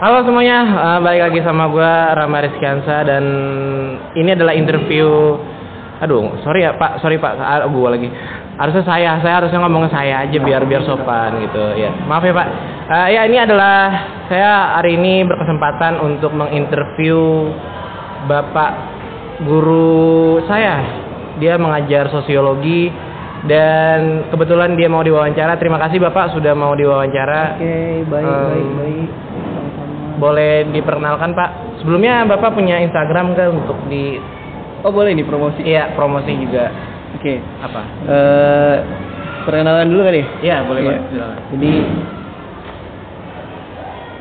Halo semuanya, uh, balik lagi sama gue Rama Rizkiansa dan ini adalah interview. Aduh, sorry ya Pak, sorry Pak, ah, gue lagi. Harusnya saya, saya harusnya ngomong saya aja biar biar sopan gitu ya. Maaf ya Pak. Uh, ya ini adalah saya hari ini berkesempatan untuk menginterview Bapak guru saya. Dia mengajar sosiologi dan kebetulan dia mau diwawancara. Terima kasih Bapak sudah mau diwawancara. Oke, baik, Um, baik, baik. Boleh diperkenalkan Pak. Sebelumnya Bapak punya Instagram kan untuk di Oh, boleh nih promosi. iya promosi juga Oke. apa? Eh, perkenalan dulu kali. Iya boleh Iya. Pak. Jadi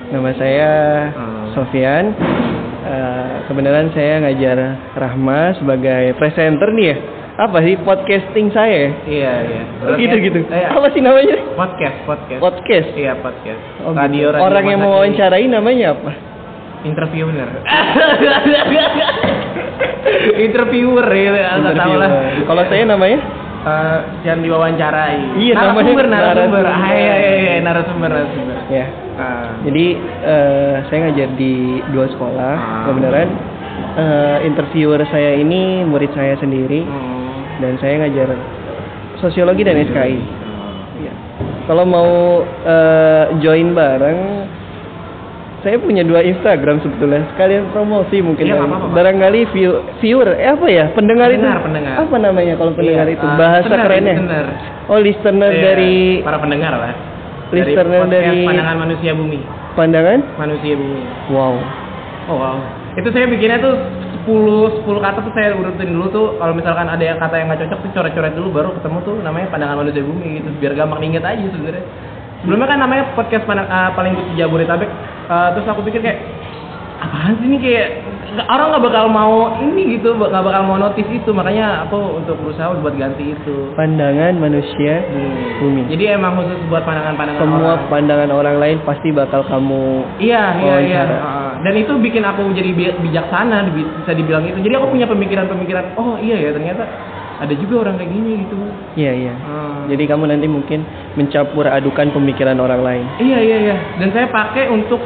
nama saya Hmm. Sofian. Eh, kebenaran saya ngajar Rahma sebagai presenter nih ya. Apa sih podcasting saya? Iya iya. Oh, gitu gitu. Eh, Apa sih namanya? podcast podcast. Podcast. Iya podcast. Oh, radio gitu. radio Orang yang mau wawancarai namanya apa? interviewer. interviewer ya nggak tahu lah. Kalau saya namanya? Eh, yang diwawancarai. Iya, narasumber, namanya narasumber. narasumber. Ah, iya, iya, iya, narasumber, narasumber. Ya. Ah. Jadi eh, saya ngajar di dua sekolah. Ah. Kebenaran eh, interviewer saya ini murid saya sendiri Hmm. Dan saya ngajar sosiologi dan SKI. Ya. Kalau mau eh, join bareng, saya punya dua Instagram sebetulnya. Sekalian promosi mungkin. Apa-apa, Pak. Barangkali view, viewer, eh apa ya? Pendengar, Pendengar, itu. pendengar. Apa namanya kalau pendengar Iya, itu? ah, Bahasa listener, kerennya. listener. Oh, listener Iya, dari para pendengar lah. Listener podcast dari- pandangan manusia bumi. pandangan. Manusia bumi. Wow. Oh wow. Itu saya bikinnya tuh 10 10 kata tuh saya urutin dulu tuh kalau misalkan ada yang kata yang nggak cocok tuh coret-coret dulu baru ketemu tuh namanya pandangan manusia bumi gitu biar gampang diinget aja sebenarnya. Sebelumnya kan namanya podcast ah, paling di Jabodetabek. Ah, terus aku pikir kayak apaan sih ini kayak orang nggak bakal mau ini gitu nggak bakal mau notice itu makanya aku untuk berusaha buat ganti itu. Pandangan manusia bumi. Jadi emang khusus buat pandangan-pandangan Semua orang. pandangan orang lain pasti bakal kamu Iya, iya, iya. Dan itu bikin aku jadi bi- bijaksana, bisa dibilang itu. Jadi aku punya pemikiran-pemikiran, oh iya ya ternyata ada juga orang kayak gini gitu. Iya iya. Hmm. Jadi kamu nanti mungkin mencampur adukan pemikiran orang lain. Iya, iya, iya. Dan saya pakai untuk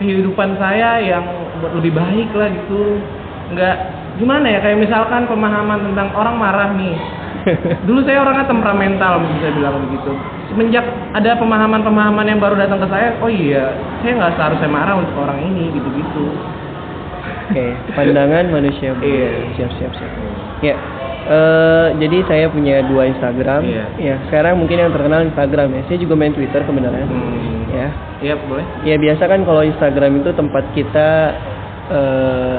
kehidupan saya yang buat lebih baik lah gitu. Enggak gimana ya kayak misalkan pemahaman tentang orang marah nih. Dulu saya orangnya temperamental bisa bilang begitu. Semenjak ada pemahaman-pemahaman yang baru datang ke saya, oh iya, saya nggak seharusnya marah untuk orang ini gitu-gitu. Oke, pandangan manusia. Iya. Siap siap siap. Ya. Eh, jadi saya punya dua Instagram. Iya. Ya, sekarang mungkin yang terkenal Instagram ya. Saya juga main Twitter kebenaran. Hmm. Ya. Iya, boleh. Ya biasa kan kalau Instagram itu tempat kita eh,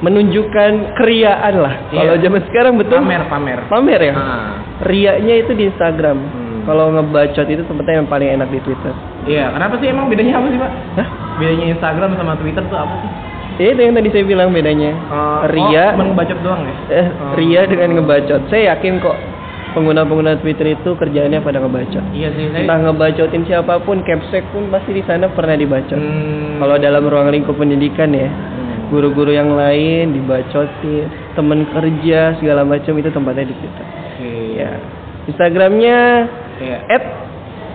menunjukkan keriaan lah. Iya. Kalau zaman sekarang betul Pamer, pamer. Pamer ya? Ah. Riaknya itu di Instagram. Hmm. Kalau ngebacot itu tempatnya yang paling enak di Twitter. Iya, kenapa sih emang bedanya apa sih, Pak? Hah? Bedanya Instagram sama Twitter tuh apa sih? Ya, itu yang tadi saya bilang bedanya. Eh, Ria, oh, ngebacot doang ya? eh, Oh. Ria dengan ngebacot. Saya yakin kok pengguna-pengguna Twitter itu kerjaannya pada ngebacot. Iya sih, saya Entah ngebacotin siapa pun, capsek pun pasti di sana pernah dibacot. Hmm. Kalau dalam ruang lingkup pendidikan ya, Hmm. guru-guru yang lain dibacotin, temen kerja segala macam itu tempatnya di Twitter. Oke. Ya. Instagramnya Iya. at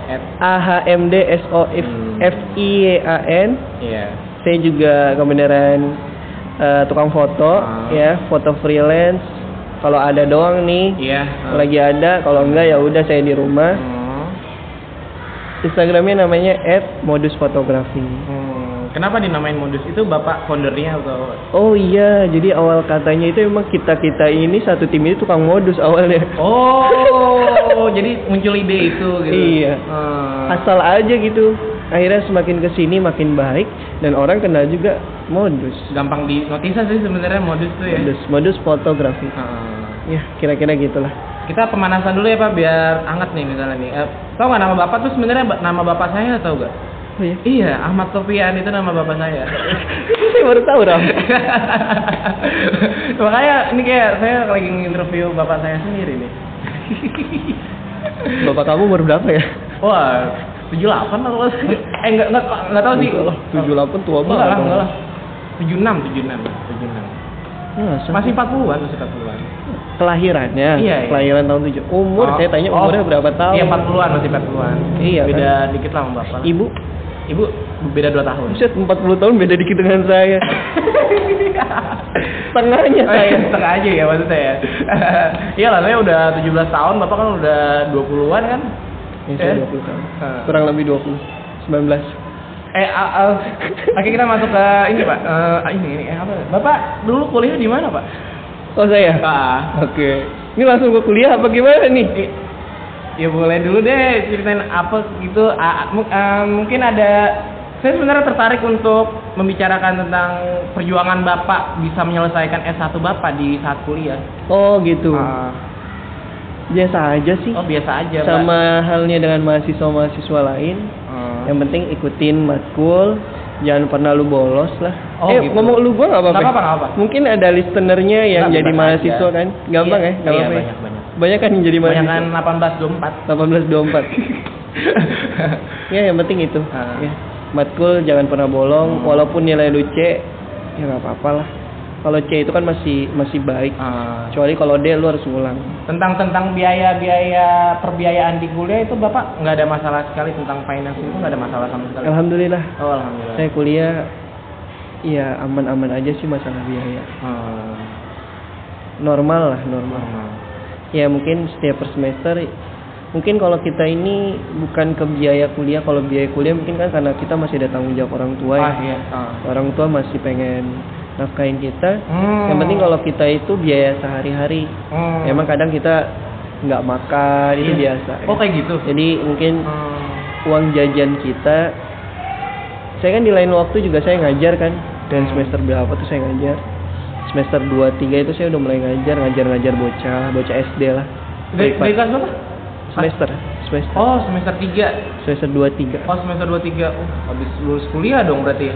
At, ahmdsof Hmm. Saya juga kebenaran eh, tukang foto Ah. ya foto freelance kalau ada doang nih Iya. lagi ada kalau enggak ya udah saya di rumah Hmm. instagramnya namanya modus fotografi Hmm. Kenapa dinamain modus? Itu bapak foundernya atau? oh iya jadi awal katanya itu emang kita kita ini satu tim ini tukang modus awalnya Oh, jadi muncul ide itu gitu. Iya. Hmm. asal aja gitu akhirnya semakin ke sini makin baik dan orang kenal juga modus Gampang di notisa sih sebenarnya modus tuh ya. modus modus fotografi Hmm. ya kira-kira gitulah Kita pemanasan dulu ya Pak biar hangat nih misalnya nih. Eh, tahu nggak nama bapak tuh sebenarnya nama bapak saya tahu nggak? oh iya Iya, Ahmad Sofian itu nama bapak saya. saya baru tahu Ram Makanya ini kayak saya lagi interview bapak saya sendiri nih. bapak kamu umur berapa ya Wah, 78 lah kalau eh enggak enggak enggak tahu sih. Enggak lah, 78 tua Enggak banget lah, dong. enggak lah. 76, 76, 76. Masa? Masih 40-an, masih 40-an. kelahirannya Iya, iya. kelahiran tahun 7 umur Oh, saya tanya oh. umurnya berapa tahun Iya, 40-an, masih 40-an. Iya, kan? Beda dikit lah sama bapak. ibu Ibu beda 2 tahun. Buset, 40 tahun beda dikit dengan saya. Setengahnya Oh, iya, saya. setengah aja ya maksudnya ya. Iya lah, saya udah 17 tahun, Bapak kan udah 20-an kan? Ya, saya Eh? 20 tahun. Ah. Kurang lebih 20. 19. Eh, a- a- oke kita masuk ke ini Pak. Eh, ini ini eh, apa? Bapak dulu kuliah di mana Pak? Oh saya? Ah, Oke. Ini langsung ke kuliah apa gimana nih? i- ya boleh dulu deh ceritain apa gitu. Ah, mungkin ada. Saya sebenarnya tertarik untuk membicarakan tentang perjuangan Bapak bisa menyelesaikan S1 Bapak di saat kuliah. Oh gitu. Ah, Biasa aja sih. oh biasa aja. Pak. Sama halnya dengan mahasiswa-mahasiswa lain. Ah. Yang penting ikutin matkul, jangan pernah lu bolos lah. Oh, eh gitu. ngomong lu gua nggak apa-apa. Nggak apa-apa. Mungkin ada listenernya yang jadi mahasiswa aja. kan, gampang Iya, ya, nggak iya, apa-apa. ya? banyak, banyak. Banyak kan yang jadi Banyak mahasiswa. kan 1824. 1824. ya yang penting itu. Ah. Ya. Matkul jangan pernah bolong, Hmm. walaupun nilai lu C, ya nggak apa-apa lah. Kalau C itu kan masih masih baik. Ah. Kecuali kalau D lu harus ngulang. tentang tentang biaya biaya perbiayaan di kuliah itu bapak nggak ada masalah sekali tentang finance itu nggak ada masalah sama sekali Alhamdulillah. oh alhamdulillah Saya kuliah ya aman-aman aja sih masalah biaya. Hmm. Normal lah, normal. Hmm. Ya mungkin setiap per semester mungkin kalau kita ini bukan ke biaya kuliah, kalau biaya kuliah mungkin kan karena kita masih ada tanggung jawab orang tua ya. ah iya ah. Orang tua masih pengen nafkahin kita. Hmm. Yang penting kalau kita itu biaya sehari-hari. Hmm. Emang kadang kita nggak makan itu Iya. biasa. oh kayak gitu Jadi mungkin Hmm. uang jajan kita saya kan di lain waktu juga saya ngajar kan dan Hmm. semester berapa tuh saya ngajar semester 2 3 itu saya udah mulai ngajar ngajar-ngajar bocah bocah SD lah dari, dari kelas berapa semester semester oh semester 3 semester 2 3 oh semester 2 3 oh habis lulus kuliah dong berarti ya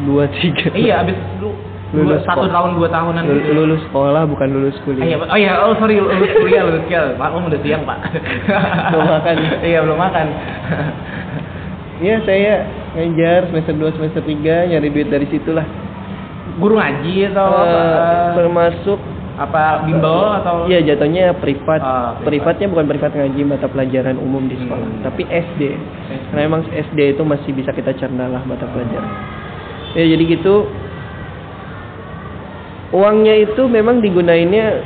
2 3 iya habis lu Lulus dua, satu tahun dua tahunan Lul- gitu. lulus sekolah bukan lulus Ah, kuliah iya, Pak. oh iya, oh sorry, lulus kuliah, lulus kuliah. Pak, udah siang, Pak. Belum makan. iya, belum makan. Iya saya ngajar semester 2 semester 3 nyari duit dari situlah Guru ngaji atau Eh, apa? termasuk apa bimbel atau Iya jatuhnya privat. Ah, privat. Privatnya bukan privat ngaji mata pelajaran umum di sekolah, Hmm. tapi SD. Karena emang SD itu masih bisa kita cerna lah mata pelajaran. Ya jadi gitu. Uangnya itu memang digunainnya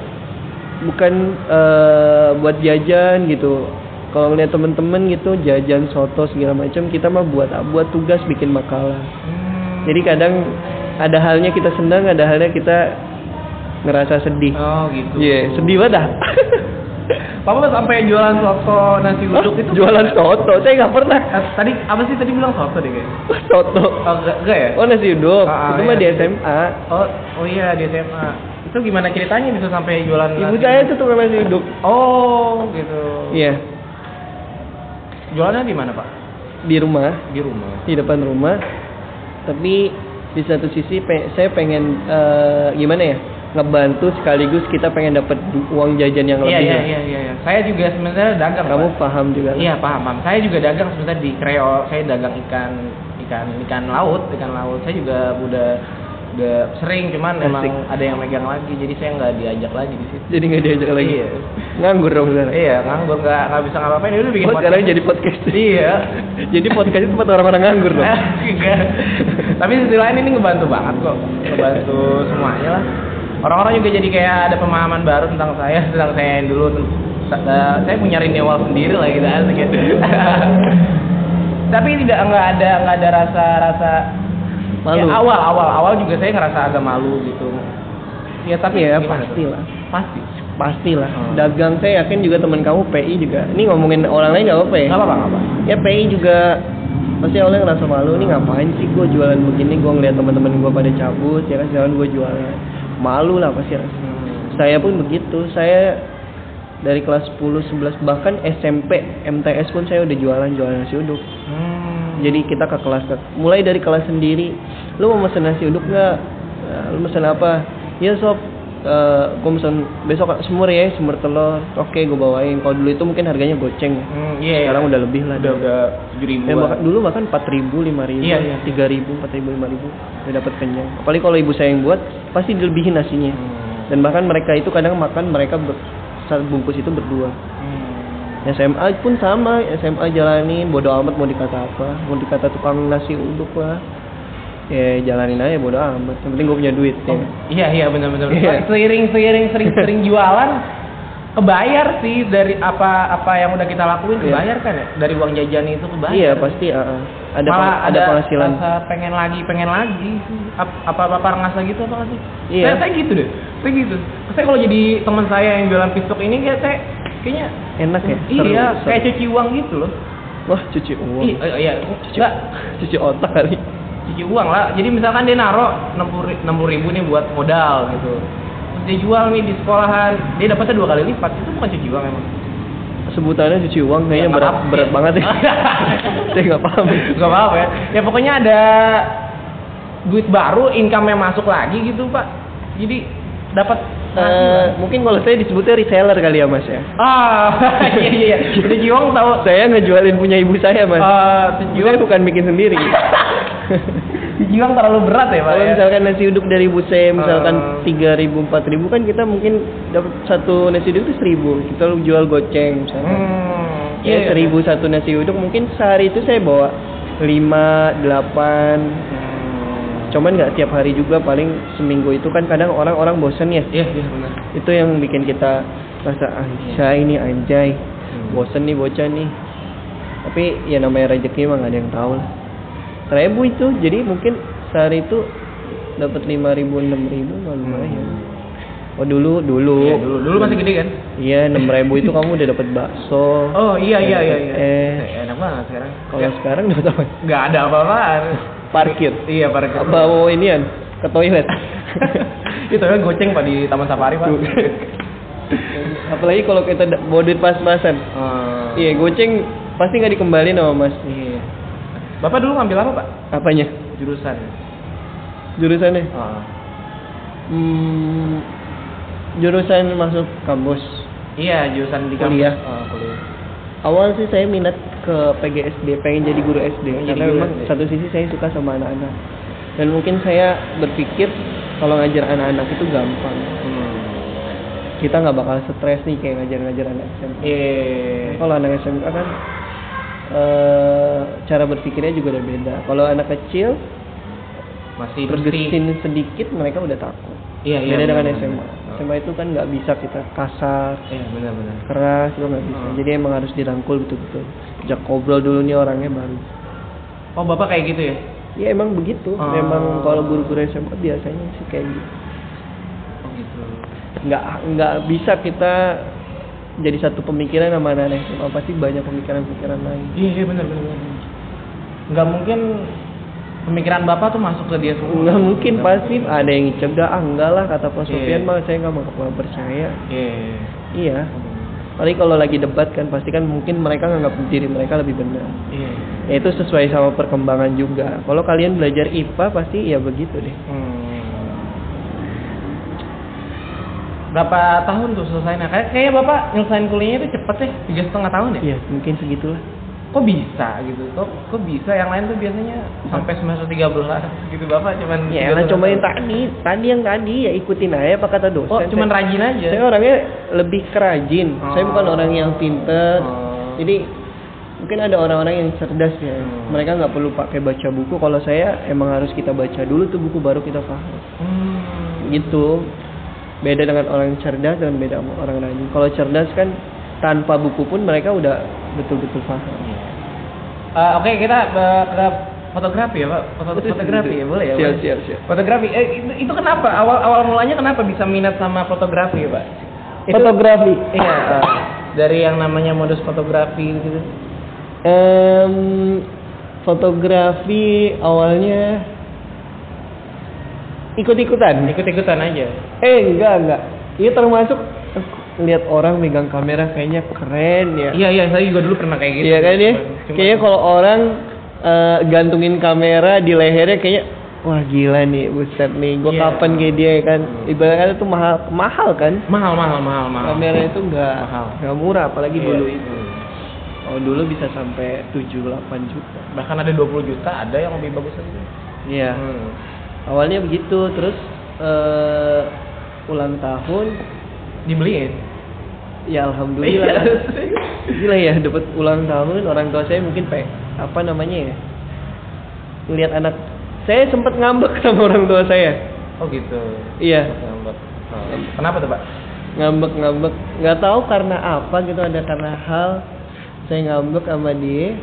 bukan eh, buat jajan gitu. Kalau ngeliat temen-temen gitu jajan soto segala macam, kita mah buat buat tugas bikin makalah. Hmm. Jadi kadang ada halnya kita senang, ada halnya kita ngerasa sedih. Oh gitu. Iya, sedih banget dah. Papa sampai jualan soto nasi uduk itu jualan soto, saya nggak pernah. Eh, tadi apa sih tadi bilang soto deh kayaknya? soto. Oh enggak, enggak ya? Oh nasi uduk, Ah, ah, itu mah iya. di SMA. Oh, oh iya di SMA. Itu gimana ceritanya bisa sampai jualan Ibu nasi saya uduk? tuh tukang nasi uduk. Oh, gitu. Iya, Jualannya di mana, Pak? di rumah, Di rumah. di depan rumah. Tapi di satu sisi pe- saya pengen eh, gimana ya? Ngebantu sekaligus kita pengen dapat uang jajan yang Iya, lebih. iya, iya, iya, iya. Saya juga sebenarnya dagang. Kamu Pak. paham juga. lah. Iya paham paham. Saya juga dagang sebenarnya di Kreo. Saya dagang ikan ikan ikan laut ikan laut. Saya juga udah udah sering cuman emang Asik. ada yang megang lagi jadi saya nggak diajak lagi di situ. Jadi nggak diajak lagi. Iya. Nganggur dong sekarang. Iya nganggur nggak nggak bisa ngapa-ngapain ya udah bikin Oh, sekarang jadi podcast. Iya. jadi podcast itu tempat orang-orang nganggur dong. Enggak. Tapi sisi lain ini ngebantu banget kok. Ngebantu semuanya lah. Orang-orang juga jadi kayak ada pemahaman baru tentang saya, tentang saya yang dulu. Sa- Saya punya renewal sendiri lah gitu asik gitu. Tapi tidak nggak ada nggak ada rasa rasa Malu. Ya, awal awal awal juga saya ngerasa agak malu gitu. Ya tapi gimana tuh? pastilah. Pasti. Pastilah. Hmm. Dagang saya yakin juga teman kamu PI juga. Ini ngomongin orang lain nggak apa-apa ya? Nggak apa-apa. Ya PI juga pasti awalnya ngerasa malu nih ngapain sih gue jualan begini gue ngeliat teman-teman gue pada cabut ya kan gue jualan malu lah pasti. Rasa. saya pun begitu. Saya dari kelas 10 11 bahkan SMP MTS pun saya udah jualan jualan nasi uduk. Hmm. jadi kita ke kelas ke- mulai dari kelas sendiri. Lu mau pesen nasi uduk nggak? Lu pesen apa? Ya sob Eh gue pesen besok semur ya semur telur oke gue bawain kalau dulu itu mungkin harganya goceng Hmm, iya, iya. sekarang udah lebih lah udah udah tujuh ribu. Ya, bahkan, dulu bahkan empat ribu, lima ribu, Iya, iya. tiga ribu, empat ribu, lima ribu, udah dapat kenyang. Apalagi kalau ibu saya yang buat, pasti dilebihin nasinya. Hmm. Dan bahkan mereka itu kadang makan mereka ber, satu bungkus itu berdua. Hmm. SMA pun sama SMA jalanin bodo amat mau dikata apa mau dikata tukang nasi uduk lah ya jalanin aja bodo amat yang penting gue punya duit ya Oh, iya iya benar-benar. Iya. Seiring seiring sering sering jualan kebayar sih dari apa apa yang udah kita lakuin Iya. kebayar kan ya dari uang jajan itu kebayar. iya pasti ah. ada Malah ada penghasilan rasa pengen lagi pengen lagi sih. Ap- apa bapak ngerasa gitu apa sih? Iya. Saya, saya gitu deh. Saya gitu. Saya kalau jadi teman saya yang jualan pistok ini kayak saya kayaknya enak ya iya Seru- kayak cuci uang gitu loh. wah cuci uang Iya, iya, enggak cuci otak kali cuci uang lah. Jadi misalkan dia naro 60 ribu nih buat modal gitu. Terus dia jual nih di sekolahan, dia dapatnya dua kali lipat. Itu bukan cuci uang emang. sebutannya cuci uang kayaknya Ya, berat maaf. berat banget ya saya nggak paham Gak apa-apa ya. Ya pokoknya ada duit baru, income yang masuk lagi gitu pak. Jadi dapat Eh, mungkin kalau saya disebutnya reseller kali ya mas ya ah iya iya. Cuci uang tahu. saya ngejualin punya ibu saya mas Eh, cuci saya uang bukan bikin sendiri uang terlalu berat ya pak. kalau ya? misalkan nasi uduk dari saya misalkan Eh. tiga ribu empat ribu kan kita mungkin dapat satu nasi uduk itu seribu kita jual goceng misalkan Hmm, ya iya. seribu satu nasi uduk mungkin sehari itu saya bawa lima delapan Hmm. cuman nggak tiap hari juga paling seminggu itu kan kadang orang-orang bosen ya Iya iya benar. itu yang bikin kita rasa anjay ini anjay bosen nih bocah nih tapi ya namanya rezeki mah nggak ada yang tahu lah seribu itu jadi mungkin sehari itu dapat lima ribu enam ribu lumayan oh dulu dulu Iya dulu dulu masih gede kan? iya enam ribu itu kamu udah dapat bakso Oh iya iya iya iya. Eh. Enak banget sekarang. kalau sekarang dapat apa Nggak ada apa-apaan. parkir Iya parkir. bawa inian ke toilet Itu ya goceng pak di Taman Safari pak. apalagi kalau kita bawa duit pas-pasan Hmm. iya goceng pasti nggak dikembaliin sama mas Iya. Bapak dulu ngambil apa pak? apanya Jurusan. jurusannya Oh. Hmm, jurusan masuk kampus. Iya jurusan di kampus. Kuliah. Oh, kuliah. Awal sih saya minat ke PGSD, pengen jadi guru SD. Pengen jadi karena guru memang SD. satu sisi saya suka sama anak-anak. Dan mungkin saya berpikir kalau ngajar anak-anak itu gampang. Hmm. Kita nggak bakal stres nih kayak ngajar-ngajar anak SMA. Iya. Kalau anak SMK kan eh, cara berpikirnya juga udah beda. Kalau anak kecil Masih bergesin sedikit mereka udah takut. Iya iya. beda dengan benar, SMA. benar. SMA itu kan nggak bisa kita kasar, Iya benar-benar. keras itu nggak bisa. Hmm. Jadi emang harus dirangkul betul-betul. Jak ngobrol dulu nih orangnya baru. Oh bapak kayak gitu ya? Ya emang begitu. Oh. Memang kalau guru-guru SMA biasanya sih kayak gitu. Oh gitu. Nggak nggak bisa kita jadi satu pemikiran sama anak SMA pasti banyak pemikiran-pemikiran lain. Iya iya benar benar. Nggak mungkin pemikiran bapak tuh masuk ke dia semua. Nggak mungkin pasti ada yang cegah ah enggak lah kata Pak Iya. Sofian mah saya nggak mau nggak percaya. Iya. Iya. Paling kalau lagi debat kan pasti kan mungkin mereka nganggap diri mereka lebih benar. Iya. Ya, itu sesuai sama perkembangan juga. Kalau kalian belajar IPA pasti ya begitu deh. Hmm. Berapa tahun tuh selesainya? Kayak kayaknya bapak nyelesain kuliahnya itu cepet ya, tiga setengah tahun ya? Iya, mungkin segitulah. Kok bisa gitu? Kok, kok bisa? Yang lain tuh biasanya sampai semester 13 gitu bapak cuman Ya lah tahun. tadi, tadi yang tadi ya ikutin aja apa kata dosen. Oh cuman saya, rajin aja? saya orangnya lebih kerajin. Saya Oh. bukan orang yang pinter. Oh. Jadi mungkin ada orang-orang yang cerdas ya. Hmm. Mereka nggak perlu pakai baca buku. Kalau saya emang harus kita baca dulu tuh buku baru kita paham. Hmm. Gitu. Beda dengan orang yang cerdas dan beda sama orang rajin. Kalau cerdas kan tanpa buku pun mereka udah betul-betul paham. Eh, Oke kita eh, ke fotografi ya pak, Foto fotografi ya boleh ya? Siap, Pak? siap, siap. Fotografi, eh, itu, itu kenapa? Awal awal mulanya kenapa bisa minat sama fotografi ya pak? Itu- Fotografi. Iya, eh, dari yang namanya modus fotografi gitu. Em, fotografi awalnya ikut-ikutan. Ikut-ikutan aja. Eh enggak enggak. Ini termasuk eh, lihat orang megang kamera kayaknya keren ya. Iya iya, saya juga dulu pernah kayak gitu. Iya kan ya? Cuma- Kayaknya kalau orang eh, gantungin kamera di lehernya kayaknya wah gila nih buset nih gue Iya. kapan kayak dia ya kan ibaratnya itu mahal mahal kan mahal mahal mahal mahal. kamera itu enggak Mahal. enggak murah apalagi Iya. dulu itu oh dulu bisa sampai 7-8 juta Bahkan ada 20 juta, ada yang lebih bagus lagi. iya Hmm. Awalnya begitu terus eh ulang tahun. Dibeliin. ya alhamdulillah. Gila ya dapat ulang tahun. Orang tua saya mungkin pe apa namanya ya? Ngelihat anak. Saya sempat ngambek sama orang tua saya. Oh gitu. iya. Ngambek. Oh, Kenapa tuh, Pak? ngambek ngambek. Nggak tahu karena apa gitu ada karena hal. Saya ngambek sama dia.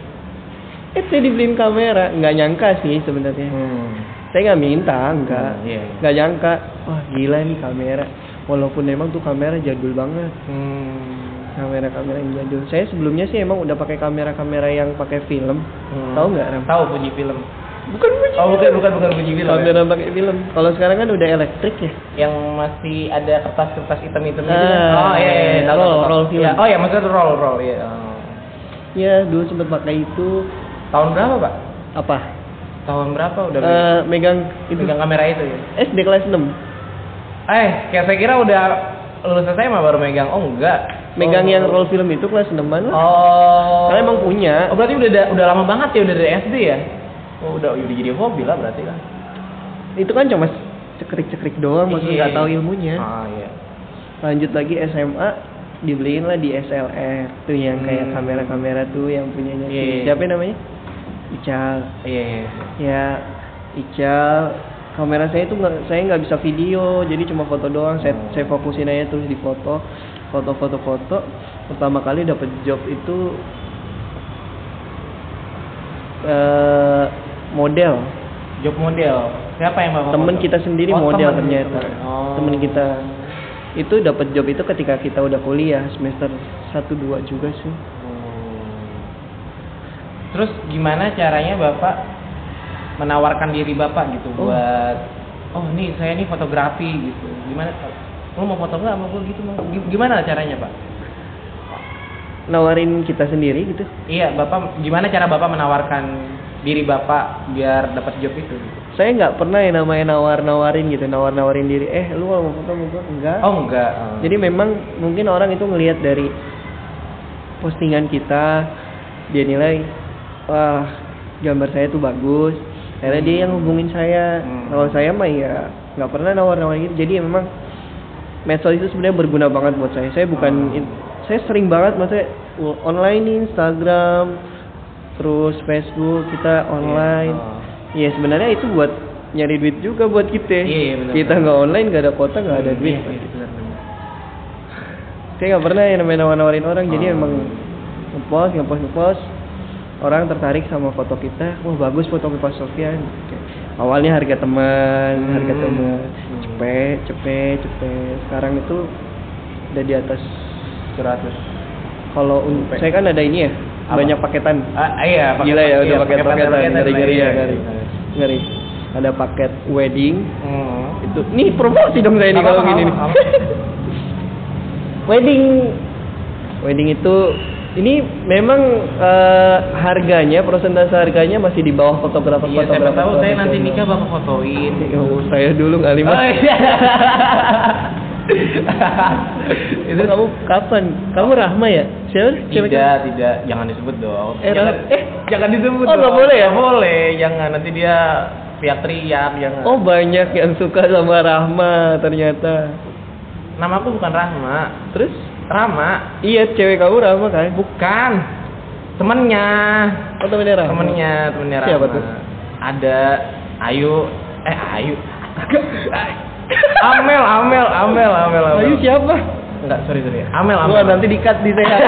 Eh saya dibeliin kamera. Nggak nyangka sih sebenarnya. Hmm. Saya nggak minta nggak Hmm, iya, iya. nggak nyangka wah gila nih kamera walaupun emang tuh kamera jadul banget Hmm. kamera-kamera yang jadul saya sebelumnya sih emang udah pakai kamera-kamera yang pakai film Hmm. tahu nggak Ram? Tahu Fuji film. bukan Fuji Oh, bukan bukan bukan Fuji film. ya? kamera pakai film kalau sekarang kan udah elektrik ya Yang masih ada kertas-kertas hitam-hitam gitu. Ah, kan? Oh iya, iya, iya, roll, roll film. Iya, Oh ya, maksudnya roll roll iya. Oh. ya dulu sempet pakai itu Tahun berapa, Pak? apa Tahun berapa udah Eh, megang itu pegang kamera itu ya? SD kelas 6 Eh, kayak saya kira udah lulus SMA baru megang. Oh, enggak. megang oh. yang roll film itu kelas 6 an lah Oh. Karena emang punya. Oh, berarti udah da- udah lama banget ya udah dari SD ya? Oh, udah udah jadi hobi lah berarti kan. itu kan cuma cekrik-cekrik doang maksudnya Iya, nggak tahu iya. ilmunya Ah, iya. lanjut lagi SMA dibeliin lah di SLR tuh yang kayak Hmm. kamera-kamera tuh yang punyanya Iya, si iya. siapa namanya Ical Iya, iya. ya Ical kamera saya itu nggak saya nggak bisa video jadi cuma foto doang saya Oh. saya fokusin aja terus di foto foto foto foto pertama kali dapat job itu eh model Job model. Siapa yang bapak temen foto? kita sendiri Oh, model temen, ternyata temen. Oh. temen kita itu dapat job itu ketika kita udah kuliah semester 1 2 juga sih. Terus gimana caranya Bapak menawarkan diri Bapak gitu Oh. buat oh nih saya nih fotografi gitu. Gimana lo mau foto nggak sama gue gitu mau Gi- gimana caranya Pak? nawarin kita sendiri gitu Iya Bapak gimana cara Bapak menawarkan diri Bapak biar dapat job itu? gitu? saya nggak pernah yang namanya nawar nawarin gitu nawar nawarin diri eh lu mau foto mau enggak Oh enggak. jadi memang mungkin orang itu ngelihat dari postingan kita dia nilai wah gambar saya tuh bagus. Akhirnya dia yang hubungin saya. Hmm. kalau saya mah ya nggak pernah nawar nawarin gitu. Jadi memang medsos itu sebenarnya berguna banget buat saya. Saya bukan Hmm. in- saya sering banget maksudnya online Instagram terus Facebook kita online. Oh. ya sebenarnya itu buat nyari duit juga buat kita. Iya, iya, benar, kita nggak online nggak ada kota nggak ada Hmm, duit. iya, iya, benar, benar. saya nggak pernah yang namanya nawar-nawarin orang. Jadi Oh. emang ngepost ngepost ngepost orang tertarik sama foto kita wah bagus foto Pak Sofian awalnya harga teman Hmm. harga teman Hmm. cepet cepet cepet sekarang itu udah di atas 100. kalau saya kan ada ini ya Apa? banyak paketan. Ah, iya, pakai- gila ya iya, udah paket pakai paketan paketan, ngeri ngeri iya, ya iya, ngeri iya. ngeri. Ada paket wedding. Hmm. itu nih promosi dong saya ini kalau gini nih. Wedding. Wedding itu ini memang eh, harganya persentase harganya masih di bawah fotografer Iya, siapa fotografer tahu saya nanti nikah bapak fotoin. Oh, saya dulu nggak lima. Oh, iya. itu kamu kapan? Kamu Rahma ya? Siapa? Siapa? tidak, tidak, jangan disebut dong. Eh, jangan, eh, jangan disebut oh, dong. nggak boleh ya? Boleh, jangan nanti dia teriak-teriak, jangan. Oh banyak yang suka sama Rahma ternyata. Nama aku bukan Rahma, Terus? Rama, Iya cewek kamu Rahma kan? bukan. Temennya, Oh temennya Rahma. temennya, temennya Rama. Siapa tuh? Ada Ayu, eh Ayu. Amel, Amel, Amel, Amel, Amel. Ayu siapa? Enggak, sorry, sorry. Amel, Amel. Gua nanti dikat di saya.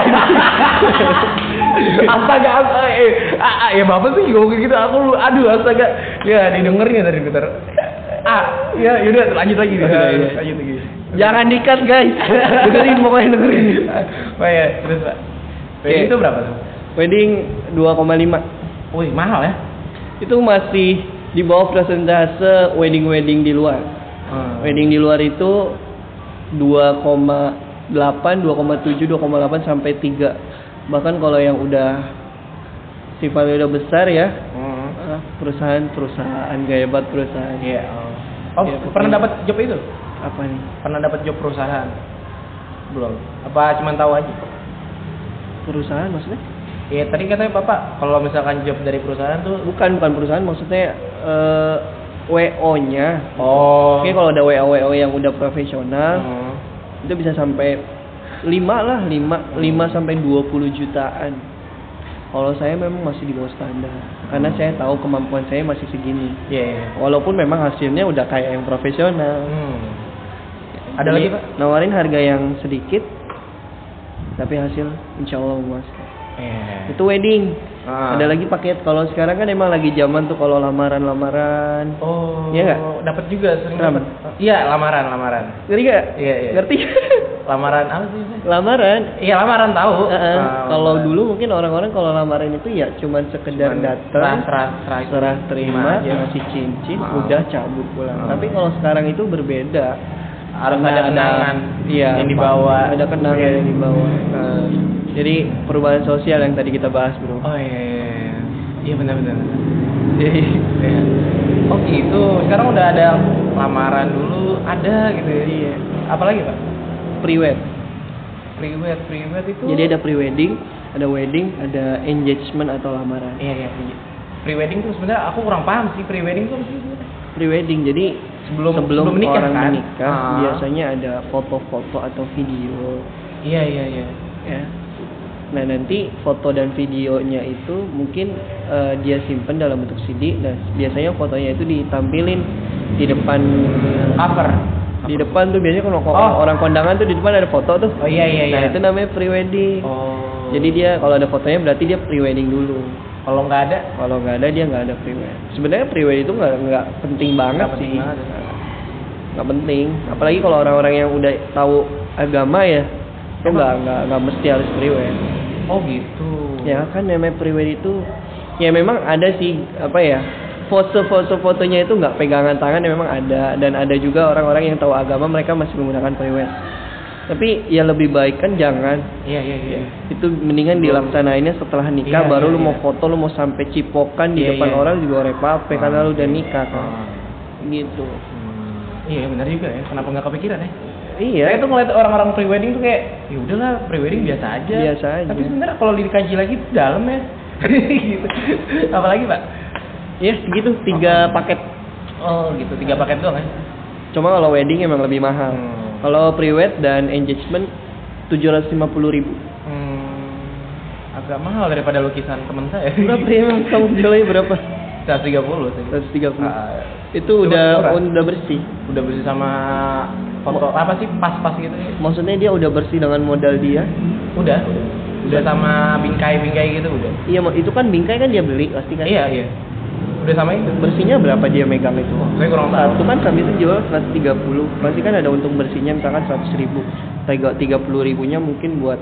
astaga, astaga, eh, ah, ah, ya bapak sih juga gitu. Aku, lu- aduh, astaga, ya didengerin ya tadi bentar. Ah, ya, yaudah lanjut lagi. Oh, iya, iya. Lanjut lagi. Jangan dikat guys. dengerin pokoknya dengerin. Oh ya, terus pak. Wedding Oke. itu berapa tuh? Wedding 2,5. Wih, mahal ya? Itu masih di bawah persentase wedding-wedding di luar. Hmm. Wedding di luar itu 2,8, 2,7, 2,8 sampai 3. Bahkan kalau yang udah sifatnya udah besar ya, Hmm. ah, perusahaan-perusahaan gaya banget perusahaan. Iya. Oh, Iya, pernah dapat job itu? Apa nih? Pernah dapat job perusahaan? Belum. Apa cuma tahu aja? Perusahaan maksudnya? Iya, tadi katanya Bapak kalau misalkan job dari perusahaan tuh Bukan, bukan perusahaan maksudnya eh, WO-nya. Oh. Oke, kalau ada WO WO yang udah profesional, Hmm. itu bisa sampai lima lah lima lima sampai 20 jutaan kalau saya memang masih di bawah standar karena saya tahu kemampuan saya masih segini Iya. iya. walaupun memang hasilnya udah kayak yang profesional Hmm. Ada Jadi, lagi pak? nawarin harga yang sedikit tapi hasil insya Allah memuaskan Iya. itu wedding Ah. ada lagi paket kalau sekarang kan emang lagi zaman tuh kalau lamaran-lamaran Oh. Iya nggak? Dapat juga sering dapat. Iya lamaran lamaran. ngerti gak? Iya iya. ngerti Lamaran apa sih? lamaran Iya lamaran tahu. Ah, kalau dulu mungkin orang-orang kalau lamaran itu ya cuman sekedar Cuman datang serah serah serah, serah terima aja. ngasih cincin Ah. udah cabut pulang Ah. tapi kalau sekarang itu berbeda Harus ada kenangan iya yang dibawa. ada kenangan Iya. yang dibawa Nah, jadi perubahan sosial yang tadi kita bahas bro Oh iya iya iya. Iya benar benar. benar. Jadi iya. Oh gitu. Sekarang udah ada lamaran dulu ada gitu ya. Iya. Apalagi pak? Pre-wed Pre-wed pre-wed itu. jadi ada pre-wedding ada wedding ada engagement atau lamaran Iya iya. iya. Pre-wedding tuh sebenarnya aku kurang paham sih pre-wedding tuh pre-wedding jadi Sebelum- sebelum, sebelum menikah, orang kan? menikah Ah. biasanya ada foto-foto atau video Iya iya iya. ya nah nanti foto dan videonya itu mungkin eh, dia simpen dalam bentuk CD nah biasanya fotonya itu ditampilin di depan Cover. Di depan tuh biasanya kalau Oh. orang kondangan tuh di depan ada foto tuh Oh iya iya iya. nah itu namanya pre-wedding Oh. jadi dia kalau ada fotonya berarti dia pre-wedding dulu kalau nggak ada kalau nggak ada dia nggak ada pre-wed sebenarnya pre-wed itu nggak nggak penting banget penting sih banget. nggak penting apalagi kalau orang-orang yang udah tahu agama ya itu nggak nggak nggak mesti harus pre-wed Oh gitu. ya kan namanya pre-wed itu ya memang ada sih apa ya foto-foto fotonya itu nggak pegangan tangan ya memang ada dan ada juga orang-orang yang tahu agama mereka masih menggunakan pre-wed tapi ya lebih baik kan jangan Iya iya iya. itu mendingan dilaksanainnya setelah nikah Iya, baru iya, lu mau iya. foto lu mau sampai cipokan di depan orang juga repape Ah. karena lu udah nikah kan Ah. gitu Hmm. Iya benar juga ya. Kenapa nggak kepikiran ya? iya Saya tuh ngeliat orang-orang pre-wedding tuh kayak, ya udahlah pre-wedding biasa aja. Biasa aja. Tapi sebenarnya kalau dikaji lagi dalam ya. gitu. Apalagi pak? Ya segitu tiga paket Oh gitu, tiga paket doang ya? cuma kalau wedding emang lebih mahal Hmm. kalau pre-wed dan engagement 750.000 ribu Hmm, agak mahal daripada lukisan temen saya. berapa ya emang kamu jualnya berapa 130 sih. 130 Ah, itu cuma udah murah. udah bersih udah bersih sama foto apa sih pas-pas gitu ya? maksudnya dia udah bersih dengan modal dia Udah, udah. Udah sama bingkai-bingkai gitu udah. iya itu kan bingkai kan dia beli pasti kan Iya, iya. Udah sama itu. bersihnya berapa dia megang itu Saya kurang tahu. satu kan kami itu jual 130 pasti kan ada untung bersihnya misalkan 100 ribu tiga tiga puluh ribunya mungkin buat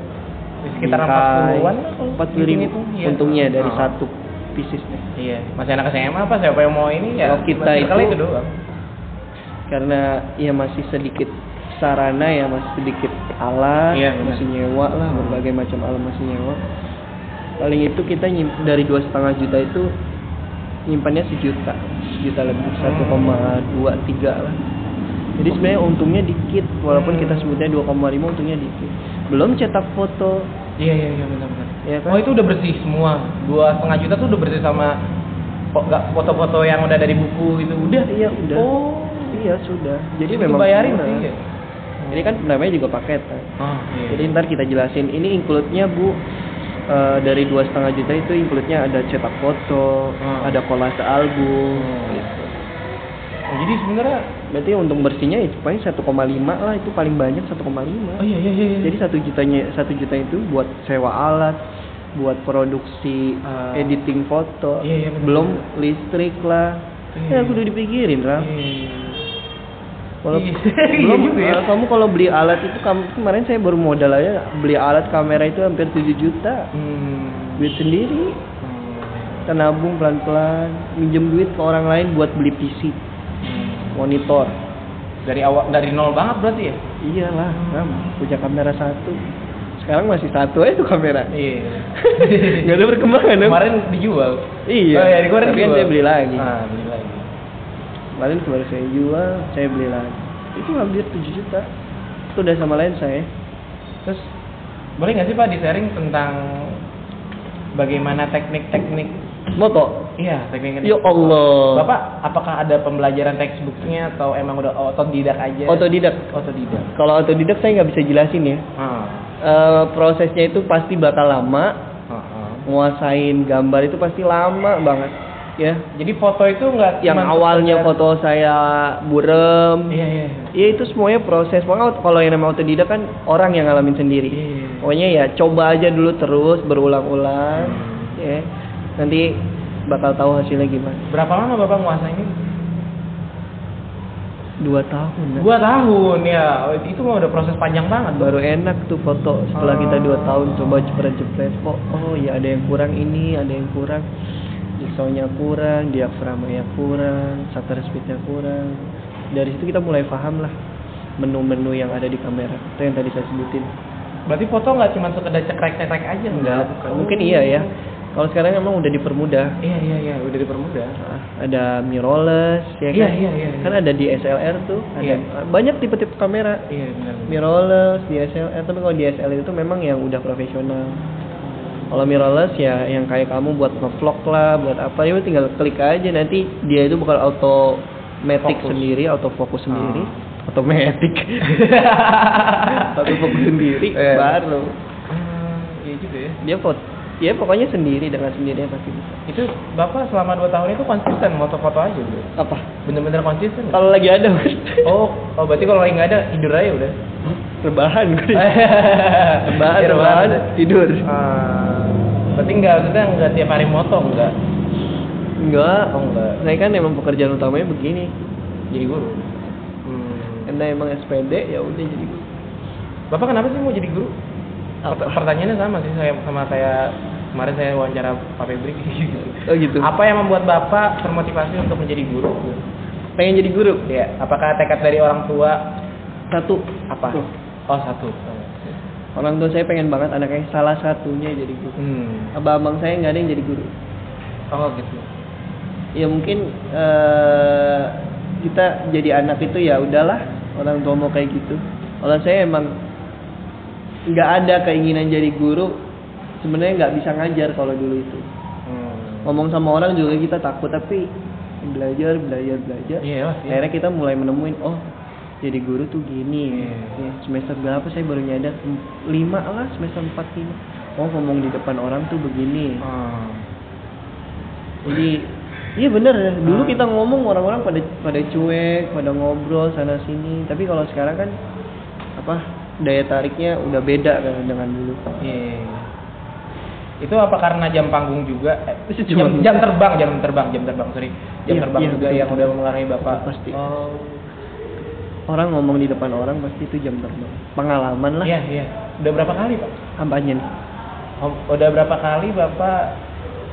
Sekitar bingkai. 40-an. 40 ribu Hitung-hitung, iya. untungnya dari Ah. satu piecesnya Iya, masih anak SMA apa siapa yang mau ini ya? Kalau kita itu- itu doang. karena ya masih sedikit sarana ya masih sedikit alat Iya, masih nyewa lah berbagai macam alat masih nyewa paling itu kita dari dua setengah juta itu nyimpannya sejuta sejuta lebih satu koma dua tiga lah jadi sebenarnya untungnya dikit walaupun kita sebutnya 2,5 untungnya dikit belum cetak foto Iya, iya, iya benar-benar. ya kan Oh itu udah bersih semua. Dua setengah juta tuh udah bersih sama foto-foto yang udah dari buku itu udah. iya udah Oh, iya sudah jadi Jadi memang bayarin sih. ya? ini kan namanya juga paket kan Oh, iya. Jadi ntar kita jelasin. Ini include-nya bu eh, dari dua setengah juta itu include-nya ada cetak foto, Hmm. ada kolase album. Hmm. Gitu. Oh, jadi sebenarnya Berarti untung bersihnya itu paling 1,5 lah itu paling banyak 1,5. Oh iya iya iya. iya. Jadi satu jutanya satu juta itu buat sewa alat, buat produksi Ah. editing foto, Iya, iya, belum listrik lah. Iya. Ya kudu dipikirin Ram. Iya. Kalau Iya. belum Iya juga ya. kamu kalau beli alat itu kam- kemarin saya baru modal aja beli alat kamera itu hampir 7 juta. Hmm. Duit sendiri, Hmm. kita nabung pelan-pelan, minjem duit ke orang lain buat beli PC, Hmm. monitor. Dari awal dari nol banget berarti ya? Iyalah, Ram, punya kamera satu. Sekarang masih satu aja tuh kamera. Iya. Gak ada perkembangan. Kemarin dijual. Iya. Oh, di kemarin Tapi kan dijual. saya beli lagi. Ah, beli lagi. Kemarin baru saya jual, saya beli lagi. Itu hampir 7 juta. Itu udah sama lain saya. Terus boleh nggak sih Pak di-sharing tentang bagaimana teknik-teknik Moto. Iya, teknik Ya Allah. Bapak, apakah ada pembelajaran textbooknya atau emang udah otodidak aja? Otodidak. Otodidak. Kalau otodidak saya nggak bisa jelasin ya. Ah. eh, prosesnya itu pasti bakal lama nguasain gambar itu pasti lama banget ya Jadi foto itu nggak yang awalnya sekedar- foto saya burem. Iya iya. ya itu semuanya proses. Pokoknya kalau yang namanya otodidak kan orang yang ngalamin sendiri. Iya. pokoknya ya coba aja dulu terus berulang-ulang. Ya nanti bakal tahu hasilnya gimana. Berapa lama bapak nguasain dua tahun Nak. Dua tahun ya. Itu mah udah proses panjang banget. baru enak tuh foto setelah kita dua tahun coba jepret-jepret kok oh ya ada yang kurang ini ada yang kurang jigsaw-nya kurang diaframanya kurang shutter speed-nya kurang dari situ kita mulai paham lah menu-menu yang ada di kamera itu yang tadi saya sebutin Berarti foto nggak cuma sekedar cekrek-cekrek aja enggak? mungkin iya ya kalau sekarang emang udah dipermudah Iya iya iya, udah dipermudah. Nah, ada mirrorless ya Iya, kan iya, iya, iya. kan ada di SLR tuh ada Iya. banyak tipe-tipe kamera Iya benar. mirrorless DSLR tapi kalau DSLR itu memang yang udah profesional kalau mirrorless ya yang kayak kamu buat ngevlog lah buat apa ya tinggal klik aja nanti dia itu bakal automatic Fokus. sendiri autofocus sendiri Ah. automatic autofocus sendiri Iya. baru Hmm, iya juga ya. dia foto ya pokoknya sendiri dengan sendirinya pasti bisa Itu bapak selama dua tahun itu konsisten foto-foto aja bro. apa Bener-bener konsisten. kalau lagi ada. Oh, oh berarti kalau lagi nggak ada tidur aja udah. rebahan rebahan rebahan tidur Ah, berarti nggak maksudnya nggak tiap hari moto nggak? enggak Oh enggak. saya kan emang pekerjaan utamanya begini Jadi guru. Hmm. karena emang SPD ya udah jadi guru Bapak kenapa sih mau jadi guru? Apa? Pert- Pertanyaannya sama sih saya sama kayak kemarin saya wawancara Pak Febri gitu. oh gitu Apa yang membuat Bapak termotivasi untuk menjadi guru? pengen jadi guru Ya, apakah tekad dari orang tua satu apa? Tuh. Oh, satu. Orang tua saya pengen banget anaknya salah satunya jadi guru Hmm. abang-abang saya nggak ada yang jadi guru Oh, gitu. ya mungkin eh, kita jadi anak itu ya udahlah orang tua mau kayak gitu kalau saya emang nggak ada keinginan jadi guru sebenarnya nggak bisa ngajar kalau dulu itu Hmm. ngomong sama orang juga kita takut tapi belajar belajar belajar Iya, Mas, iya. akhirnya kita mulai menemuin oh jadi guru tuh gini Iya. Ya, semester berapa saya baru nyadar lima lah semester empat lima oh ngomong di depan orang tuh begini Oh. jadi iya bener ya dulu Ah. kita ngomong orang-orang pada pada cuek pada ngobrol sana sini tapi kalau sekarang kan apa daya tariknya udah beda kan dengan dulu Iya. Itu apa karena jam panggung juga? Eh, Itu jam, jam terbang, jam terbang, jam terbang, sorry. Jam Iya, terbang iya, juga betul, yang betul. udah mempengaruhi Bapak. Pasti. Oh. Orang ngomong di depan orang pasti itu jam terbang. Pengalaman lah. Iya, iya. Udah berapa kali, Pak? apanya nih Oh, udah berapa kali Bapak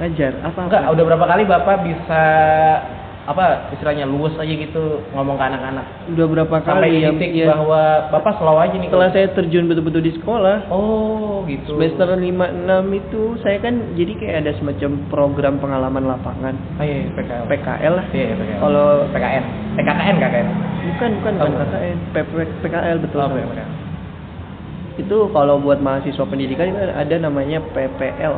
ngajar. Apa enggak, udah berapa kali Bapak bisa apa istilahnya luwes aja gitu ngomong ke anak-anak udah berapa sampai kali ya, titik ya, bahwa Bapak slow aja nih setelah saya terjun betul-betul di sekolah Oh, gitu. semester 5 6 itu saya kan jadi kayak ada semacam program pengalaman lapangan Oh, iya, iya, PKL. PKL lah Iya, iya, PKL. kalau PKN. Eh, KKN, bukan bukan Oh, bukan bukan. KKN PKL betul Oh. PKL. itu kalau buat mahasiswa pendidikan itu ada namanya PPL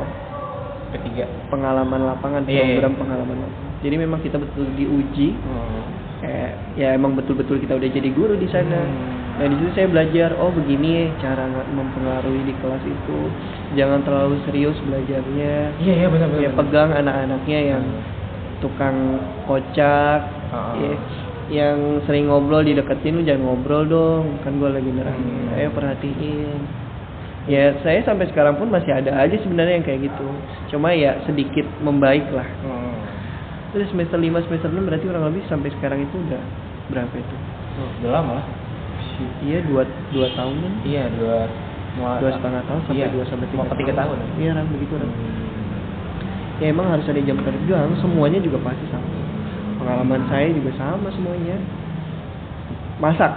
P3. pengalaman lapangan Iya, iya. program pengalaman lapangan jadi memang kita betul diuji Hmm. kayak ya emang betul-betul kita udah jadi guru di sana Hmm. nah di situ saya belajar oh begini ya cara mempengaruhi di kelas itu jangan terlalu serius belajarnya Iya, iya benar benar. ya pegang anak-anaknya yang tukang kocak Ah. ya, yang sering ngobrol dideketin lu jangan ngobrol dong kan gue lagi nerangin Hmm. ayo perhatiin ya saya sampai sekarang pun masih ada aja sebenarnya yang kayak gitu cuma ya sedikit membaik lah Hmm. Terus semester 5 semester 6 berarti kurang lebih sampai sekarang itu udah berapa itu Oh, Udah lama lah. iya dua dua tahunan Iya, dua dua setengah tahun sampai Iya, dua sampai tiga tiga tahun. iya Ram, begitu Ram. ya emang harus ada jam terbang semuanya juga pasti sama pengalaman saya juga sama semuanya masak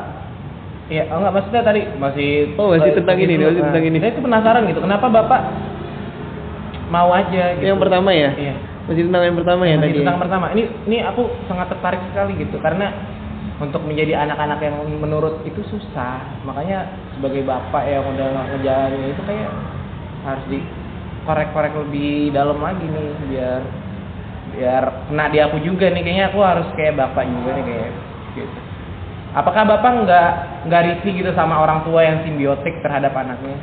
Iya, oh enggak maksudnya tadi masih Oh, masih tentang ini, masih tentang Nah, ini. Saya tuh penasaran gitu, kenapa Bapak mau aja gitu. yang pertama ya Iya. Masih tentang yang pertama ya Masih tadi tentang pertama. Ini ini aku sangat tertarik sekali gitu karena untuk menjadi anak-anak yang menurut itu susah. Makanya sebagai bapak yang udah ngejalanin itu kayak harus dikorek-korek lebih dalam lagi nih biar biar kena di aku juga nih kayaknya aku harus kayak bapak juga nih kayak gitu. Apakah bapak nggak nggak risih gitu sama orang tua yang simbiotik terhadap anaknya?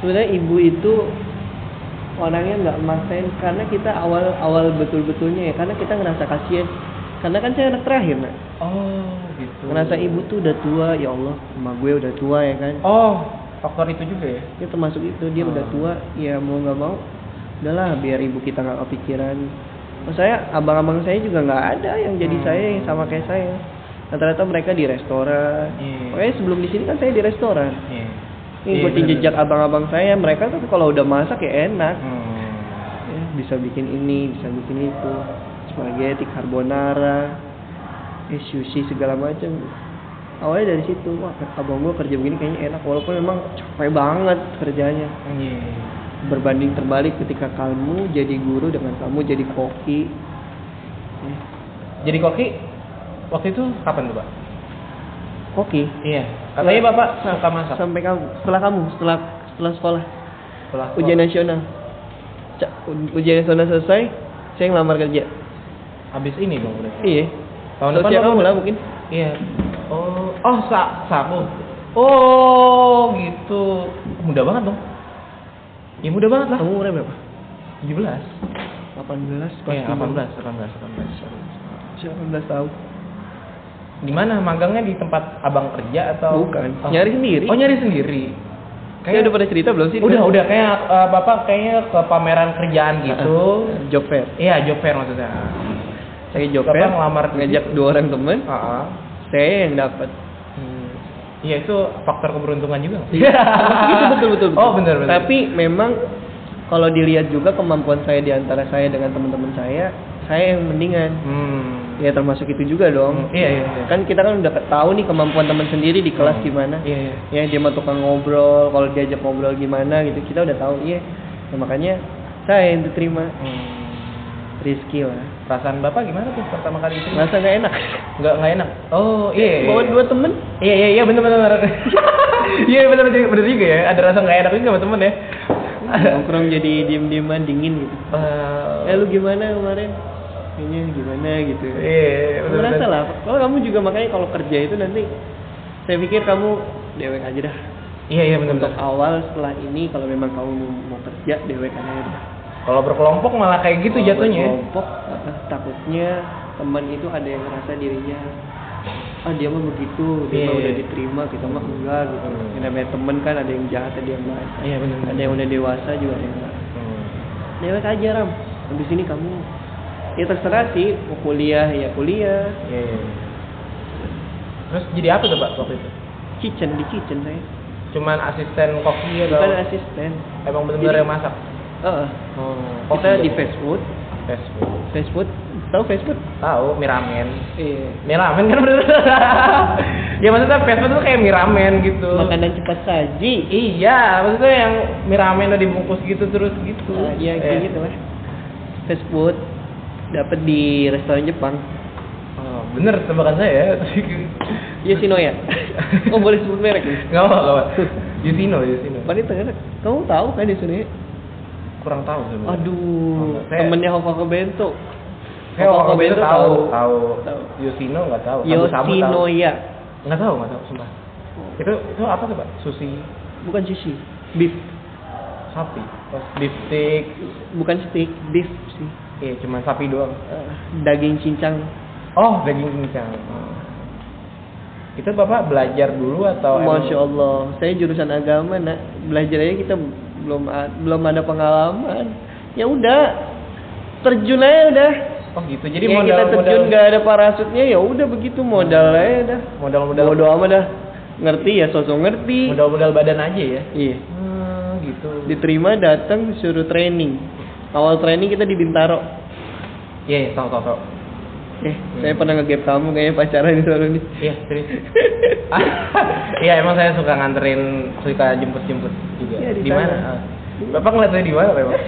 sebenarnya ibu itu orangnya nggak maksain karena kita awal awal betul betulnya ya karena kita ngerasa kasihan karena kan saya anak terakhir nak Oh, gitu. ngerasa ibu tuh udah tua ya Allah emak gue udah tua ya kan Oh, faktor itu juga ya. ya termasuk itu dia Oh. udah tua ya mau nggak mau udahlah biar ibu kita nggak kepikiran oh, saya abang-abang saya juga nggak ada yang jadi Hmm. saya yang sama kayak saya rata-rata mereka di restoran Iya. Makanya sebelum di sini kan saya di restoran Iya. Ini Iya, ikutin bener-bener. jejak abang-abang saya mereka tuh kalau udah masak ya enak Hmm. ya, bisa bikin ini bisa bikin itu spaghetti carbonara eh, sushi segala macam awalnya dari situ wah abang gua kerja begini kayaknya enak walaupun memang capek banget kerjanya Iya. berbanding terbalik ketika kamu jadi guru dengan kamu jadi koki Eh, Jadi koki waktu itu kapan tuh, Pak? Koki Iya. Katanya Bapak suka masak. sampai kamu setelah kamu setelah setelah sekolah Setelah ujian nasional u- ujian nasional selesai saya ngelamar kerja habis ini dong berarti. iya Tahun depan kamu lah mungkin Iya. Oh, oh sa saku. Oh, gitu. Mudah banget dong. Ya mudah banget lah. kamu umurnya berapa 17. 18 Iya, kelas 18, 18, 18. 18 tahun Di mana magangnya di tempat abang kerja atau Bukan, Oh. nyari sendiri. Oh, nyari sendiri. Kayak udah pada cerita belum sih? Udah, udah kayak eh, Bapak kayaknya ke pameran kerjaan gitu. Job fair. Iya, job fair maksudnya. Saya job Bapak fair. ngelamar ngajak dua orang temen. Heeh. Saya yang dapat. Hmm. Iya, itu faktor keberuntungan juga. nggak sih? gitu betul betul. Oh, benar benar. Tapi memang kalau dilihat juga kemampuan saya di antara saya dengan teman-teman saya, saya yang mendingan. hmm. Ya termasuk itu juga dong. Hmm, iya, iya, iya. Kan kita kan udah tahu nih kemampuan teman sendiri di kelas Hmm. gimana. Iya, iya. Ya dia mah tukang ngobrol, kalau diajak ngobrol gimana gitu, kita udah tahu. Iya. Nah, makanya saya yang diterima. Hmm. Rizky lah. Perasaan Bapak gimana tuh pertama kali itu? Masa nggak enak? Nggak nggak enak. Oh, iya. iya, Bawa iya. dua temen. Iya iya iya benar benar. Iya benar benar benar juga ya. Ada rasa nggak enak juga sama temen ya. nongkrong jadi diem-dieman dingin gitu. Eh, Eh lu gimana kemarin? Kayaknya gimana gitu. Iya benar Merasa benar. lah. Kalau kamu juga makanya kalau kerja itu nanti saya pikir kamu dewek aja dah. Iya iya benar Untuk awal setelah ini kalau memang kamu mau, mau kerja dewek aja dah. Kalau berkelompok malah kayak gitu Kalau jatuhnya. ya. Kelompok eh, takutnya teman itu ada yang ngerasa dirinya ah dia mah begitu, dia mah Iya. udah diterima, kita mah enggak gitu. Hmm. Yang namanya temen kan ada yang jahat, ada yang baik. Iya benar. benar. Ada yang udah dewasa juga ada yang enggak. Hmm. Dewek aja Ram. Habis ini kamu ya terserah sih mau kuliah ya kuliah. Iya iya. Terus jadi apa tuh Pak waktu itu? Kitchen di kitchen saya. Cuman asisten koki atau Bukan asisten. emang benar-benar yang masak? Heeh. Oh, kita di fast food. fast food. Fast food. Tahu fast food? Tahu miramen. Iya. Miramen kan bener. ya maksudnya fast food tuh kayak miramen gitu. Makanan cepat saji. Iya, maksudnya yang miramen udah dibungkus gitu terus gitu. Iya Eh. kayak gitu lah. Fast food dapat di restoran Jepang. Oh, bener tebakan saya. Iya Shinoya. oh boleh sebut merek nih. Gak apa gak apa. Yusino, Yusino. Wanita kan? Kamu tahu kan di Shinoya? Kurang tahu sebenarnya. Aduh, Saya- temennya Hokage Bento. Saya waktu itu tahu, tahu. Tahu. Yusino nggak tahu. Tahu. Yoshinoya. Nggak tahu, nggak tahu, sumpah. Itu itu apa tuh pak? Sushi Bukan sushi. Beef. sapi, terus beef steak. Bukan steak, beef sih. Iya, cuma sapi doang. Eh, daging cincang. Oh, daging cincang. Hmm. Itu bapak belajar dulu atau? emang- Masya Allah, saya jurusan agama nak belajar aja kita belum belum ada pengalaman. Ya udah, terjun aja udah. Oh gitu. Jadi ya, modal kita terjun modal nggak ada parasutnya ya udah begitu modal aja dah. modal modal amat dah. Ngerti ya sosok ngerti. modal modal badan aja ya. Iya. Hmm, gitu. Diterima datang suruh training. Awal training kita di Bintaro. Iya, iya, tahu tahu tahu. Eh, saya pernah nge-gap kamu kayaknya pacaran di sana nih. Iya, serius. Iya, emang saya suka nganterin, suka jemput-jemput juga. Iya, di di mana? Ah. Bapak ngeliat saya di mana, Pak?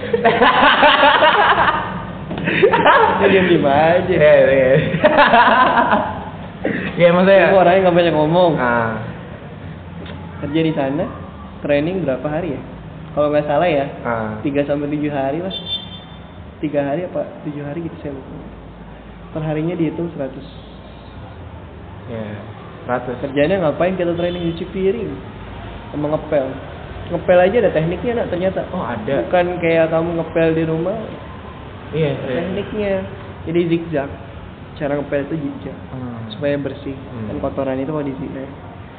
Dia diam diam aja. Iya, iya. Iya, emang saya. Aku orangnya nggak banyak ngomong. Ah, Kerja di sana, training berapa hari ya? Kalau nggak salah ya, ah. 3 sampai 7 hari lah. 3 hari apa 7 hari gitu saya lupa. Perharinya dihitung 100. Iya. Ratus. Kerjanya ngapain kita training nyuci piring sama ngepel. ngepel aja ada tekniknya nak ternyata Oh, ada. bukan kayak kamu ngepel di rumah Iya, iya. tekniknya jadi zigzag cara ngepel itu zigzag Hmm. supaya bersih Hmm. kan kotoran itu mau disikat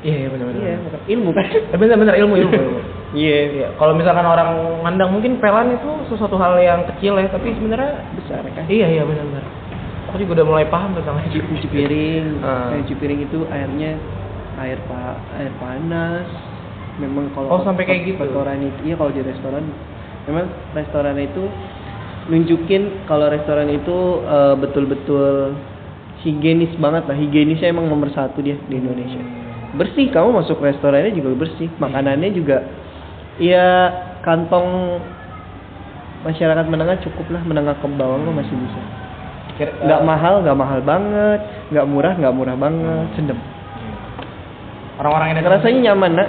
Iya, iya benar benar. iya bukan ilmu kan Eh, benar benar ilmu ilmu. ilmu. iya Iya, kalau misalkan orang mandang mungkin pelan itu sesuatu hal yang kecil ya, tapi sebenarnya besar kan iya iya benar benar. Aku juga udah mulai paham tentang cuci, cuci piring kayak cuci piring itu airnya air pa air panas memang kalau Oh, sampai kayak gitu? restoran itu iya kalau di restoran memang restoran itu nunjukin kalau restoran itu eh, betul-betul higienis banget lah higienisnya emang nomor satu dia di Indonesia bersih. Kamu masuk restorannya juga bersih. Makanannya juga ya kantong masyarakat menengah cukup lah. Menengah ke bawah mah masih bisa. Kira- nggak eh, mahal nggak mahal banget. Nggak murah nggak murah banget. Sedem Orang-orang yang rasanya nyaman nak.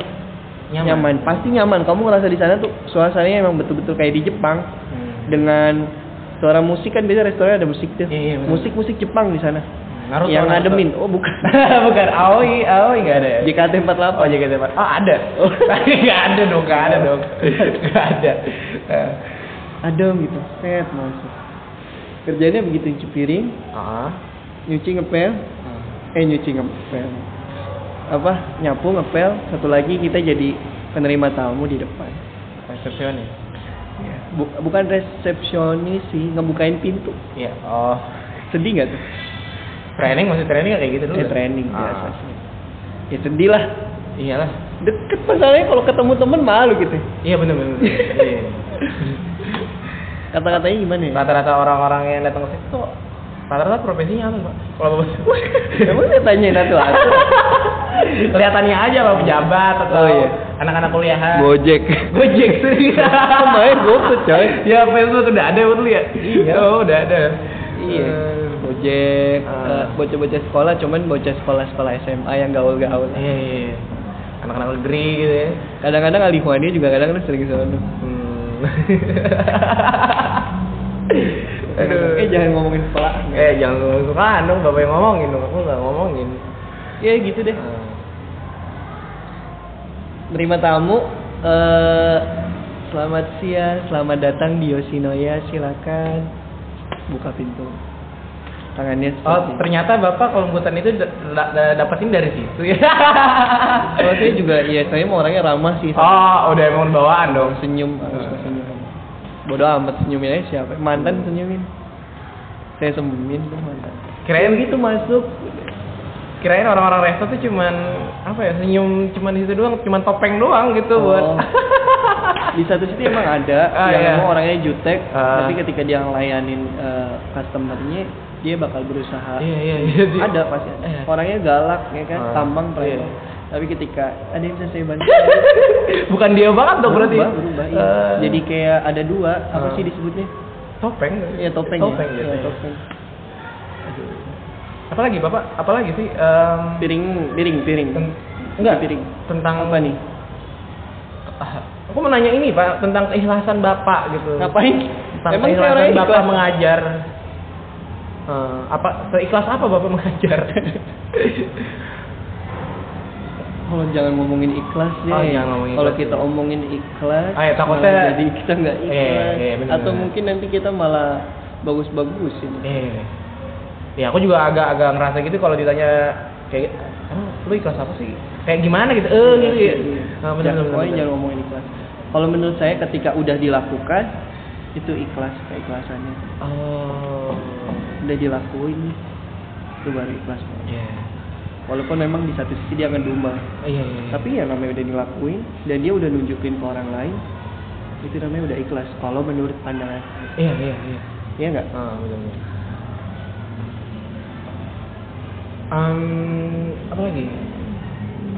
Nyaman. nyaman. Pasti nyaman. Kamu ngerasa di sana tuh suasananya emang betul-betul kayak di Jepang. Hmm. dengan suara musik kan biasa restoran ada musik tuh. Iya, iya, musik musik Jepang di sana Naruto, yang Naruto. ngademin oh bukan Bukan Aoi, Aoi nggak ada ya? JKT48 Oh JKT48. Oh ada. Oh. Nggak ada dong, nggak ada dong. Nggak ada. Eh. adem gitu set masuk kerjanya begitu cuci piring Ah. nyuci ngepel eh nyuci ngepel apa nyapu ngepel satu lagi kita jadi penerima tamu di depan Resepsionis. Iya. Bu- bukan resepsionis sih ngebukain pintu Iya. Oh. sedih nggak tuh Training masih training kayak gitu dulu? eh, training Ah. biasa ya sedih lah Iyalah. deket masalahnya kalau ketemu temen malu gitu Iya benar benar. Iya. kata-katanya gimana ya Rata-rata orang-orang yang datang ke situ tuh rata-rata profesinya apa, Pak? Kalau Bapak emang saya tanyain satu satu Kelihatannya aja kalau pejabat atau Oh, iya. anak-anak kuliahan. gojek Gojek sih. main GoFood coy Ya, Facebook udah ada betul ya? Iya. Oh, udah ada. iya Eh, gojek eh, bocah-bocah sekolah cuman bocah sekolah-sekolah SMA yang gaul-gaul Iya, iya. iya. Anak-anak negeri gitu ya. kadang-kadang Alihwani juga kadang-kadang sering ke sana Hmm. Aduh. eh jangan ngomongin sekolah Eh, jangan ngomong sukaan dong, Bapak yang ngomongin dong. Aku nggak ngomongin. ya gitu deh Ah. Terima tamu. eh selamat siang, selamat datang di Yoshinoya. Silakan buka pintu. Tangannya Oh, ternyata Bapak kolombutan itu da- da- da- dapetin dari situ ya. Kalau saya juga, ya saya mau orangnya ramah sih. Oh, udah emang bawaan dong. senyum, harus senyum. Bodoh amat senyumin aja siapa? Mantan senyumin. Saya sembunyiin tuh mantan. Kirain gitu masuk. kirain orang-orang resto tuh cuman apa ya senyum cuman di situ doang cuman topeng doang gitu Oh. buat Di satu sisi emang ada Ah, yang iya. emang orangnya jutek, Ah. tapi ketika dia ngelayanin eh, customernya, dia bakal berusaha. Iya iya iya ada pasti ada. Eh. orangnya galak ya kan? Ah, tambang iya. tapi ketika ada yang bisa saya bantu. Bukan dia banget dong berarti. Berubah, berubah, iya. Eh, jadi kayak ada dua apa Ah. sih disebutnya? Topeng. Ya topeng, topeng ya, gitu Iya, ya. topeng. Apalagi bapak? Apalagi sih Em, piring piring piring. Ten- enggak piring. tentang apa nih? Aku mau nanya ini pak tentang keikhlasan bapak gitu. Ngapain? Tentang emang keikhlasan bapak ikhlas? mengajar Eh, apa seikhlas apa bapak mengajar kalau jangan ngomongin ikhlas deh Oh, jangan ngomongin kalau kita omongin ikhlas Ah, ya, takutnya- malah jadi kita nggak Iya, ikhlas iya, bener, atau bener. mungkin nanti kita malah bagus-bagusin eh ya aku juga agak-agak ngerasa gitu kalau ditanya kayak emang lu ikhlas apa sih kayak gimana gitu eh gitu ya Iya. nah, bener, Jangan- bener. jangan ngomongin ikhlas. Kalau menurut saya ketika udah dilakukan itu ikhlas keikhlasannya. oh Udah dilakuin itu baru ikhlas. iya Walaupun memang di satu sisi dia ngedumel, iya iya iya. tapi ya namanya udah dilakuin dan dia udah nunjukin ke orang lain itu namanya udah ikhlas. Kalau menurut pandangan iya iya iya iya nggak? ah betul betul Em, apa lagi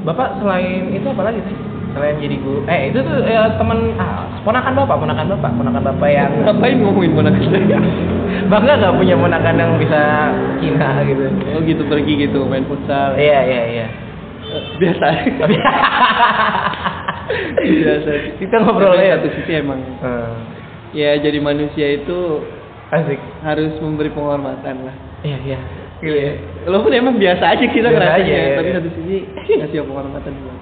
bapak selain itu apa lagi sih selain jadi guru eh itu tuh eh, teman ah, ponakan bapak ponakan bapak ponakan bapak yang Ngapain ngomongin ponakan saya? Bangga nggak punya ponakan yang bisa Cina gitu Oh gitu pergi gitu main futsal. iya iya iya Biasa. Biasa. Kita ngobrol ya. Satu sisi emang Eh, ya jadi manusia itu asik harus memberi penghormatan lah iya iya Gitu ya. Walaupun emang biasa aja kita Biasa aja, ya, tapi ya. satu sisi ngasih penghormatan buat.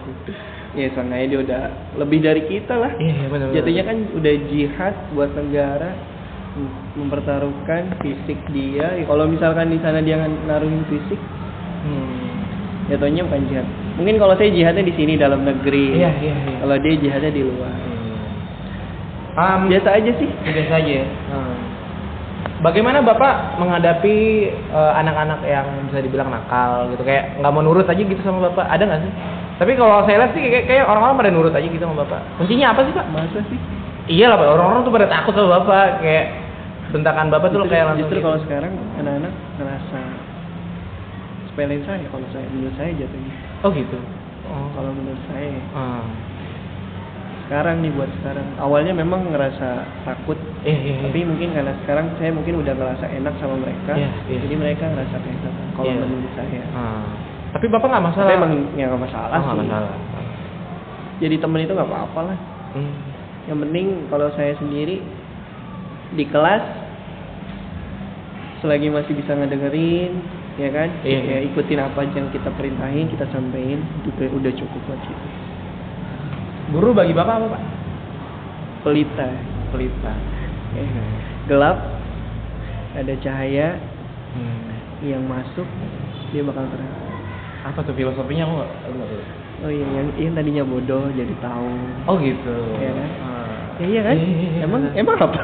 Ya soalnya dia udah lebih dari kita lah. Iya, iya benar. Jatuhnya kan udah jihad buat negara mem- mempertaruhkan fisik dia. Ya, kalau misalkan di sana dia naruhin fisik, Hmm. jatuhnya bukan jihad. Mungkin kalau saya jihadnya di sini dalam negeri. Iya, iya, iya. Kalau dia jihadnya di luar. Um, Biasa aja sih. biasa aja. ya? Bagaimana bapak menghadapi eh, anak-anak yang bisa dibilang nakal gitu kayak nggak mau nurut aja gitu sama bapak ada nggak sih? Tapi kalau saya lihat sih kayak, kayak orang-orang pada nurut aja gitu sama bapak. Kuncinya apa sih pak? Masa sih? Iya lah pak orang-orang tuh pada takut sama bapak kayak bentakan bapak tuh Justru- kayak langsung. justru gitu. kalau sekarang anak-anak ngerasa sepelein saya kalau saya menurut saya jatuhnya. oh gitu. Oh Kalau menurut saya Ah. sekarang nih buat sekarang awalnya memang ngerasa takut iya. iya. tapi mungkin karena sekarang saya mungkin udah ngerasa enak sama mereka Iya, iya. jadi mereka ngerasa keenakan kalau Iya. menurut saya Ah. Tapi bapak nggak masalah. tapi emang ya nggak masalah Oh, sih masalah. jadi temen itu nggak apa-apa lah Hmm. yang penting kalau saya sendiri di kelas selagi masih bisa ngedengerin ya kan Iya, ya iya. ikutin apa yang kita perintahin kita sampein itu udah- udah cukup buat kita Guru bagi bapak apa pak? pelita Pelita. ya. gelap ada cahaya Hmm. yang masuk dia bakal terang Apa tuh filosofinya aku nggak oh iya yang, yang tadinya bodoh jadi tahu Oh gitu. Iya kan? Ya iya kan Iya, emang emang apa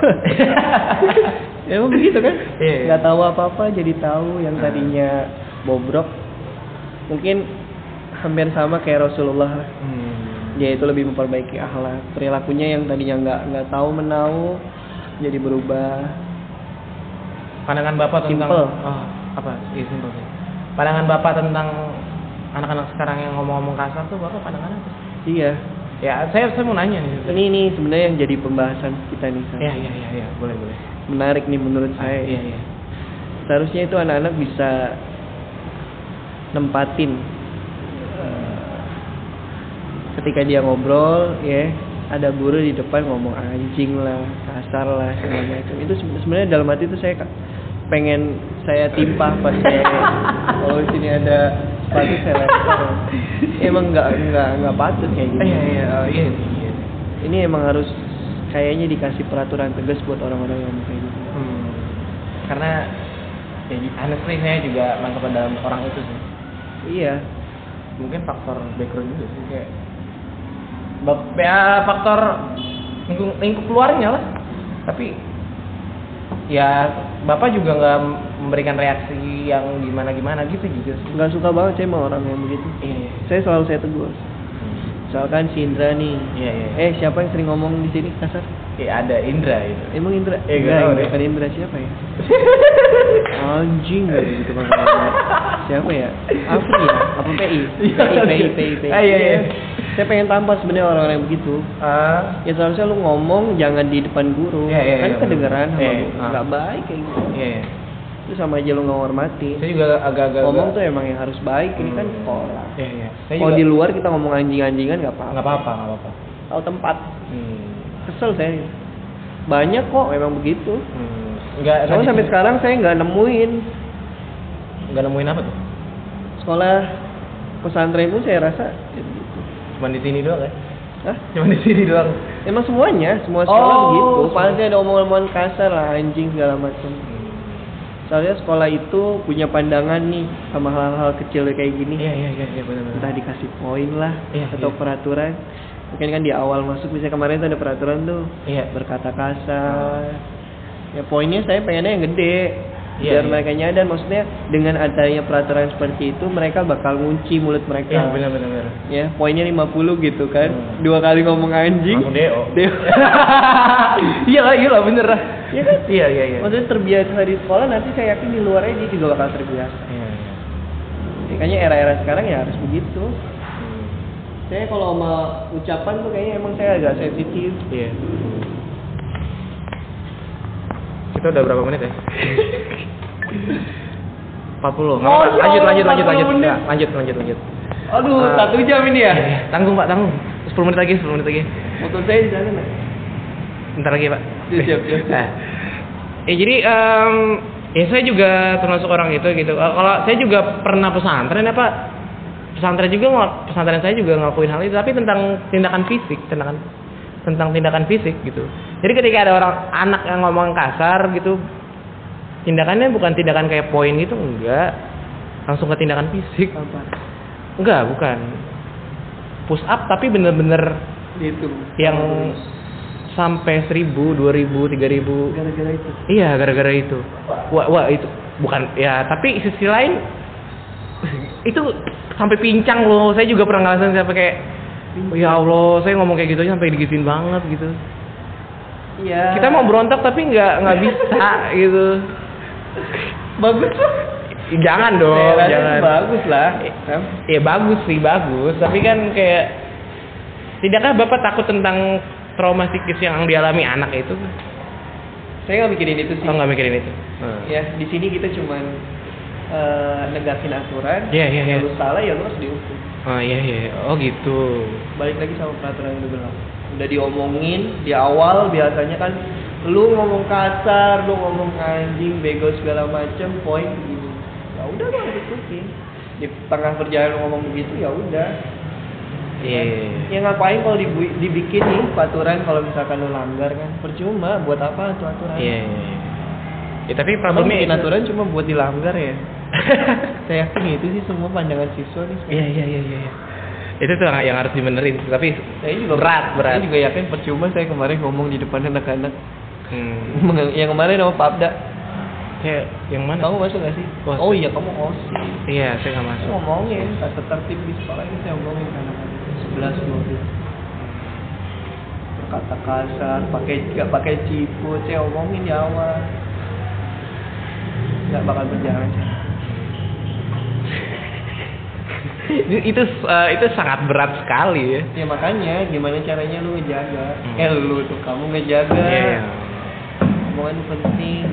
emang begitu kan Iya, nggak tahu apa apa jadi tahu yang Ah. tadinya bobrok mungkin hampir sama kayak Rasulullah lah. Hmm. dia itu lebih memperbaiki akhlak perilakunya yang tadinya nggak nggak tahu menau jadi berubah Pandangan bapak tentang Simple. oh apa? Iya simpel sih. Pandangan bapak tentang anak-anak sekarang yang ngomong-ngomong kasar tuh bapak pandangannya apa? iya Ya saya saya mau nanya nih. ini nih sebenarnya yang jadi pembahasan kita nih. Iya iya iya iya boleh boleh. menarik nih menurut saya Iya iya. seharusnya itu anak-anak bisa nempatin eh, ketika dia ngobrol ya ada guru di depan ngomong anjing lah kasar lah segala macam itu seben- sebenarnya dalam hati itu saya pengen saya timpah pas saya kalau di sini ada saya lempar emang nggak nggak nggak patut kayak gitu Iya iya oh, iya iya. ini emang harus kayaknya dikasih peraturan tegas buat orang-orang yang kayak gitu Hmm. Karena ya honestly saya juga masuk ke dalam orang itu sih. iya mungkin faktor background juga sih kayak ya faktor lingkup, lingkup keluarnya lah tapi ya bapak juga nggak memberikan reaksi yang gimana gimana gitu juga sih. Nggak suka banget saya sama orang yang begitu. Iya. Saya selalu saya tegur. Misalkan si Indra nih. Iya iya eh siapa yang sering ngomong di sini? Kasar? Iya, ada Indra itu. Emang Indra? Eh, nggak Enggak, tahu Indra. deh. bukan Indra siapa ya? Anjing gitu kan siapa ya? Afri ya? Apa PI Iya, PI PI PI PI Ah, iya, iya. Saya pengen tampar sebenarnya orang-orang yang begitu. Ah. Ya seharusnya lu ngomong jangan di depan guru. Iya, iya, kan iya, kedengeran sama iya, guru. ah. nggak baik kayak gitu. Iya iya. itu sama aja lu nggak hormati. Saya juga agak-agak ngomong tuh emang yang harus baik ini kan Hmm. sekolah iya iya. Saya kalau juga di luar kita ngomong anjing-anjingan nggak apa-apa. Nggak apa-apa nggak apa-apa. Tahu tempat. Hmm. kesel saya. Banyak kok memang begitu. Hmm. nggak Soalnya nggak sampai sekarang saya nggak nemuin. Nggak nemuin apa tuh? Sekolah pesantren pun saya rasa. Cuma di sini doang kan Hah? cuma di sini doang Emang semuanya, semua sekolah Oh, begitu. Pasti ada omongan-omongan kasar lah, anjing segala macam. Soalnya sekolah itu punya pandangan nih sama hal-hal kecil kayak gini. Iya iya iya iya benar benar. Entah dikasih poin lah Iya, atau iya. peraturan. Mungkin kan di awal masuk misalnya kemarin tuh ada peraturan tuh Iya. berkata kasar. Ya poinnya saya pengennya yang gede. Iya, biar iya. mereka nyadar maksudnya dengan adanya peraturan seperti itu mereka bakal ngunci mulut mereka. Iya benar benar benar. Ya, poinnya 50 gitu kan. Hmm. Dua kali ngomong anjing. Langsung iya lah iya lah bener lah. Iya kan? Iya iya iya. Maksudnya terbiasa di sekolah nanti saya yakin di luarnya dia juga bakal terbiasa. Iya iya. Makanya era-era sekarang ya harus begitu. Hmm. Saya kalau sama ucapan tuh kayaknya emang saya agak sensitif. Iya. Kita udah berapa menit ya? 40. Nggak Oh, apa-apa. ya lanjut lanjut lanjut 40 lanjut. menit. Nggak, lanjut lanjut lanjut. Aduh, Ah. satu jam ini ya. Iya, iya. Tanggung Pak, tanggung. 10 menit lagi, 10 menit lagi. Motor saya di sana. Nak. Bentar lagi, Pak. Siap, siap, siap. Nah. Eh, jadi em, Ya saya juga termasuk orang itu gitu. Eh, Kalau saya juga pernah pesantren apa pesantren juga pesantren saya juga ngelakuin hal itu tapi tentang tindakan fisik, tindakan tentang tindakan fisik gitu. Jadi ketika ada orang anak yang ngomong kasar gitu tindakannya bukan tindakan kayak poin gitu enggak. Langsung ke tindakan fisik. Apa? Enggak, bukan. Push up tapi bener-bener Itu. yang sampai 1000, 2000, 3000 gara-gara itu. Iya, gara-gara itu. Wah, wah itu bukan ya, tapi sisi lain itu sampai pincang loh. Saya juga pernah ngerasain sampai kayak "Oh, ya Allah, saya ngomong kayak gitu aja sampai digituin banget gitu. Iya. Kita mau berontak tapi nggak nggak bisa gitu. bagus lah. Jangan dong, rasa jangan. bagus lah. Kan? Ya bagus sih, bagus. Tapi kan kayak tidakkah Bapak takut tentang trauma psikis yang dialami anak itu? Saya nggak mikirin itu sih. Oh, nggak mikirin itu. Ya, di sini kita cuman eh, negasin aturan. Iya, iya, iya. Kalau salah ya lu harus dihukum. Oh iya iya. Oh gitu. Balik lagi sama peraturan yang udah berlaku. Udah diomongin di awal biasanya kan lu ngomong kasar, lu ngomong anjing, bego segala macem, poin begini. Ya udah lu harus ikutin. Di tengah perjalanan ngomong begitu ya udah. Iya. Ya ngapain kalau dibu- dibikin nih peraturan kalau misalkan lu langgar kan? Percuma, buat apa tuh aturan? Iya, iya, iya. Ya, tapi problemnya bikin itu. aturan cuma buat dilanggar ya? Saya yakin itu sih semua pandangan siswa nih. Iya, iya, iya, iya. Itu tuh yang harus dibenerin, tapi Saya juga berat, berat. Saya juga yakin percuma saya kemarin ngomong di depan anak-anak. Hmm. yang kemarin sama Pak Abda. Kayak yang mana? Kamu masuk gak sih? Oh iya kamu osis. Iya, saya nggak Saya masuk. ngomongin tata tertib di sekolah ini saya ngomongin ke anak-anak sebelas dua belas. Berkata kasar, pakai nggak pakai ciput, saya ngomongin di awal. Nggak bakal berjalan. itu itu, eh, itu sangat berat sekali ya. Ya makanya gimana caranya lu ngejaga? Hmm. Eh lu tuh kamu ngejaga. Iya, iya. Omongan penting.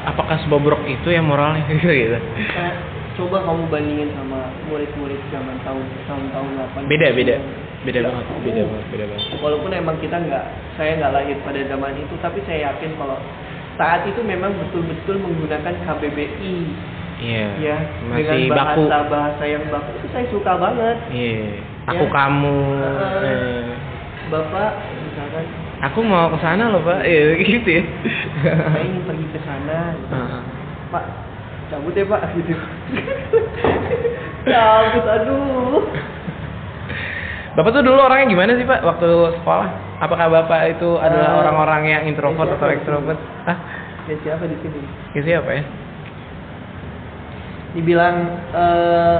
Apakah sebobrok itu ya moralnya gitu? Eh, coba kamu bandingin sama murid-murid zaman tahun tahun-tahun 8 Beda, beda. Beda Ya, banget, kamu- beda banget, beda banget. Walaupun emang kita nggak, saya nggak lahir pada zaman itu, tapi saya yakin kalau saat itu memang betul-betul menggunakan KBBI, Iya. ya, Masih dengan baku. bahasa bahasa yang baku itu saya suka banget. Iya. Aku Ya. kamu. Eh. eh. Bapak, misalkan, Aku mau ke sana loh, Pak. Iya, gitu ya. saya ingin pergi ke sana, Heeh. Pak, cabut ya Pak, gitu. cabut, aduh. Bapak tuh dulu orangnya gimana sih Pak waktu sekolah? Apakah Bapak itu adalah Eh, orang-orang yang introvert ya atau ekstrovert? Ah, Ya siapa di sini? ya siapa ya? Dibilang eh,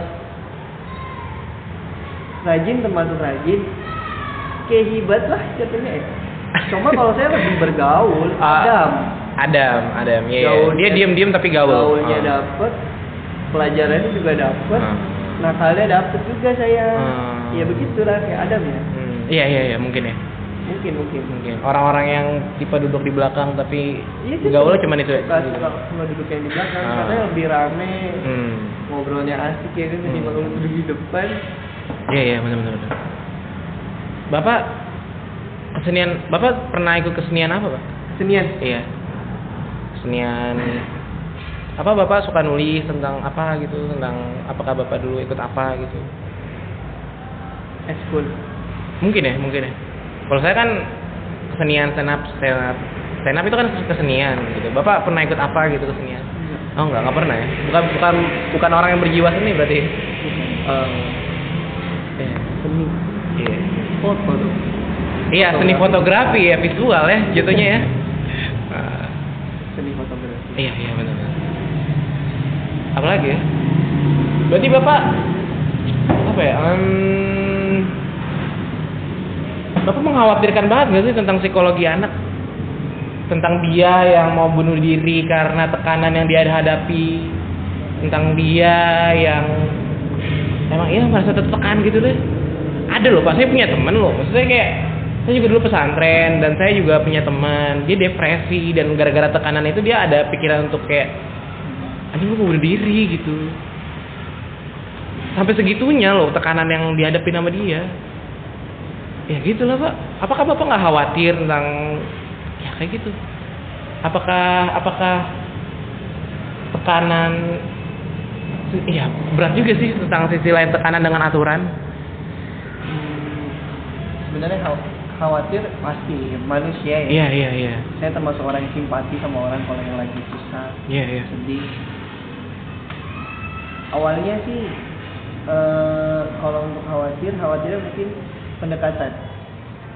rajin termasuk rajin kayak hibat lah jatuhnya ya cuma kalau saya lebih bergaul Ah, Adam Adam, Adam. Iya. Gaulnya- dia diam-diam tapi gaul. gaulnya Ah. dapet pelajarannya juga dapet Ah. nakalnya dapet juga saya Ah. ya begitulah kayak Adam ya Hmm, Iya, iya, iya, mungkin ya. Mungkin mungkin Mungkin. Orang-orang yang tipe duduk di belakang tapi Iya, dia gaulnya suka- cuma itu ya. sama duduk yang di belakang Ah. karena lebih rame Hmm. ngobrolnya asik ya kan ketimbang Hmm. lu duduk di depan Iya, iya, benar benar. Bapak kesenian, Bapak pernah ikut kesenian apa, Pak? senian Iya. Kesenian apa Bapak suka nulis tentang apa gitu, tentang apakah Bapak dulu ikut apa gitu? eskul Mungkin ya, mungkin ya. Kalau saya kan kesenian stand up, stand up, stand up itu kan kesenian gitu. Bapak pernah ikut apa gitu kesenian? Oh enggak, enggak pernah ya. Bukan bukan bukan orang yang berjiwa seni berarti. Iya. seni Iya. foto Iya, seni fotografi ya, visual ya jatuhnya ya. Ah, seni fotografi iya, iya benar. Apalagi ya? Berarti Bapak apa ya? em, Bapak mengkhawatirkan banget nggak sih tentang psikologi anak? Tentang dia yang mau bunuh diri karena tekanan yang dia hadapi, tentang dia yang emang iya merasa tertekan gitu deh. Ada loh, Pak. Saya punya temen loh. Maksudnya kayak saya juga dulu pesantren dan saya juga punya teman. Dia depresi dan gara-gara tekanan itu dia ada pikiran untuk kayak anjing gue mau bunuh diri gitu. Sampai segitunya loh tekanan yang dihadapi sama dia. Ya gitu lah pak. Apakah bapak nggak khawatir tentang ya kayak gitu? apakah apakah tekanan iya berat juga sih tentang sisi lain tekanan dengan aturan? Hmm, sebenarnya khaw- khawatir pasti manusia ya. Iya iya iya. Saya termasuk orang yang simpati sama orang kalau yang lagi susah iya iya. sedih. Awalnya sih eh, kalau untuk khawatir khawatirnya mungkin pendekatan.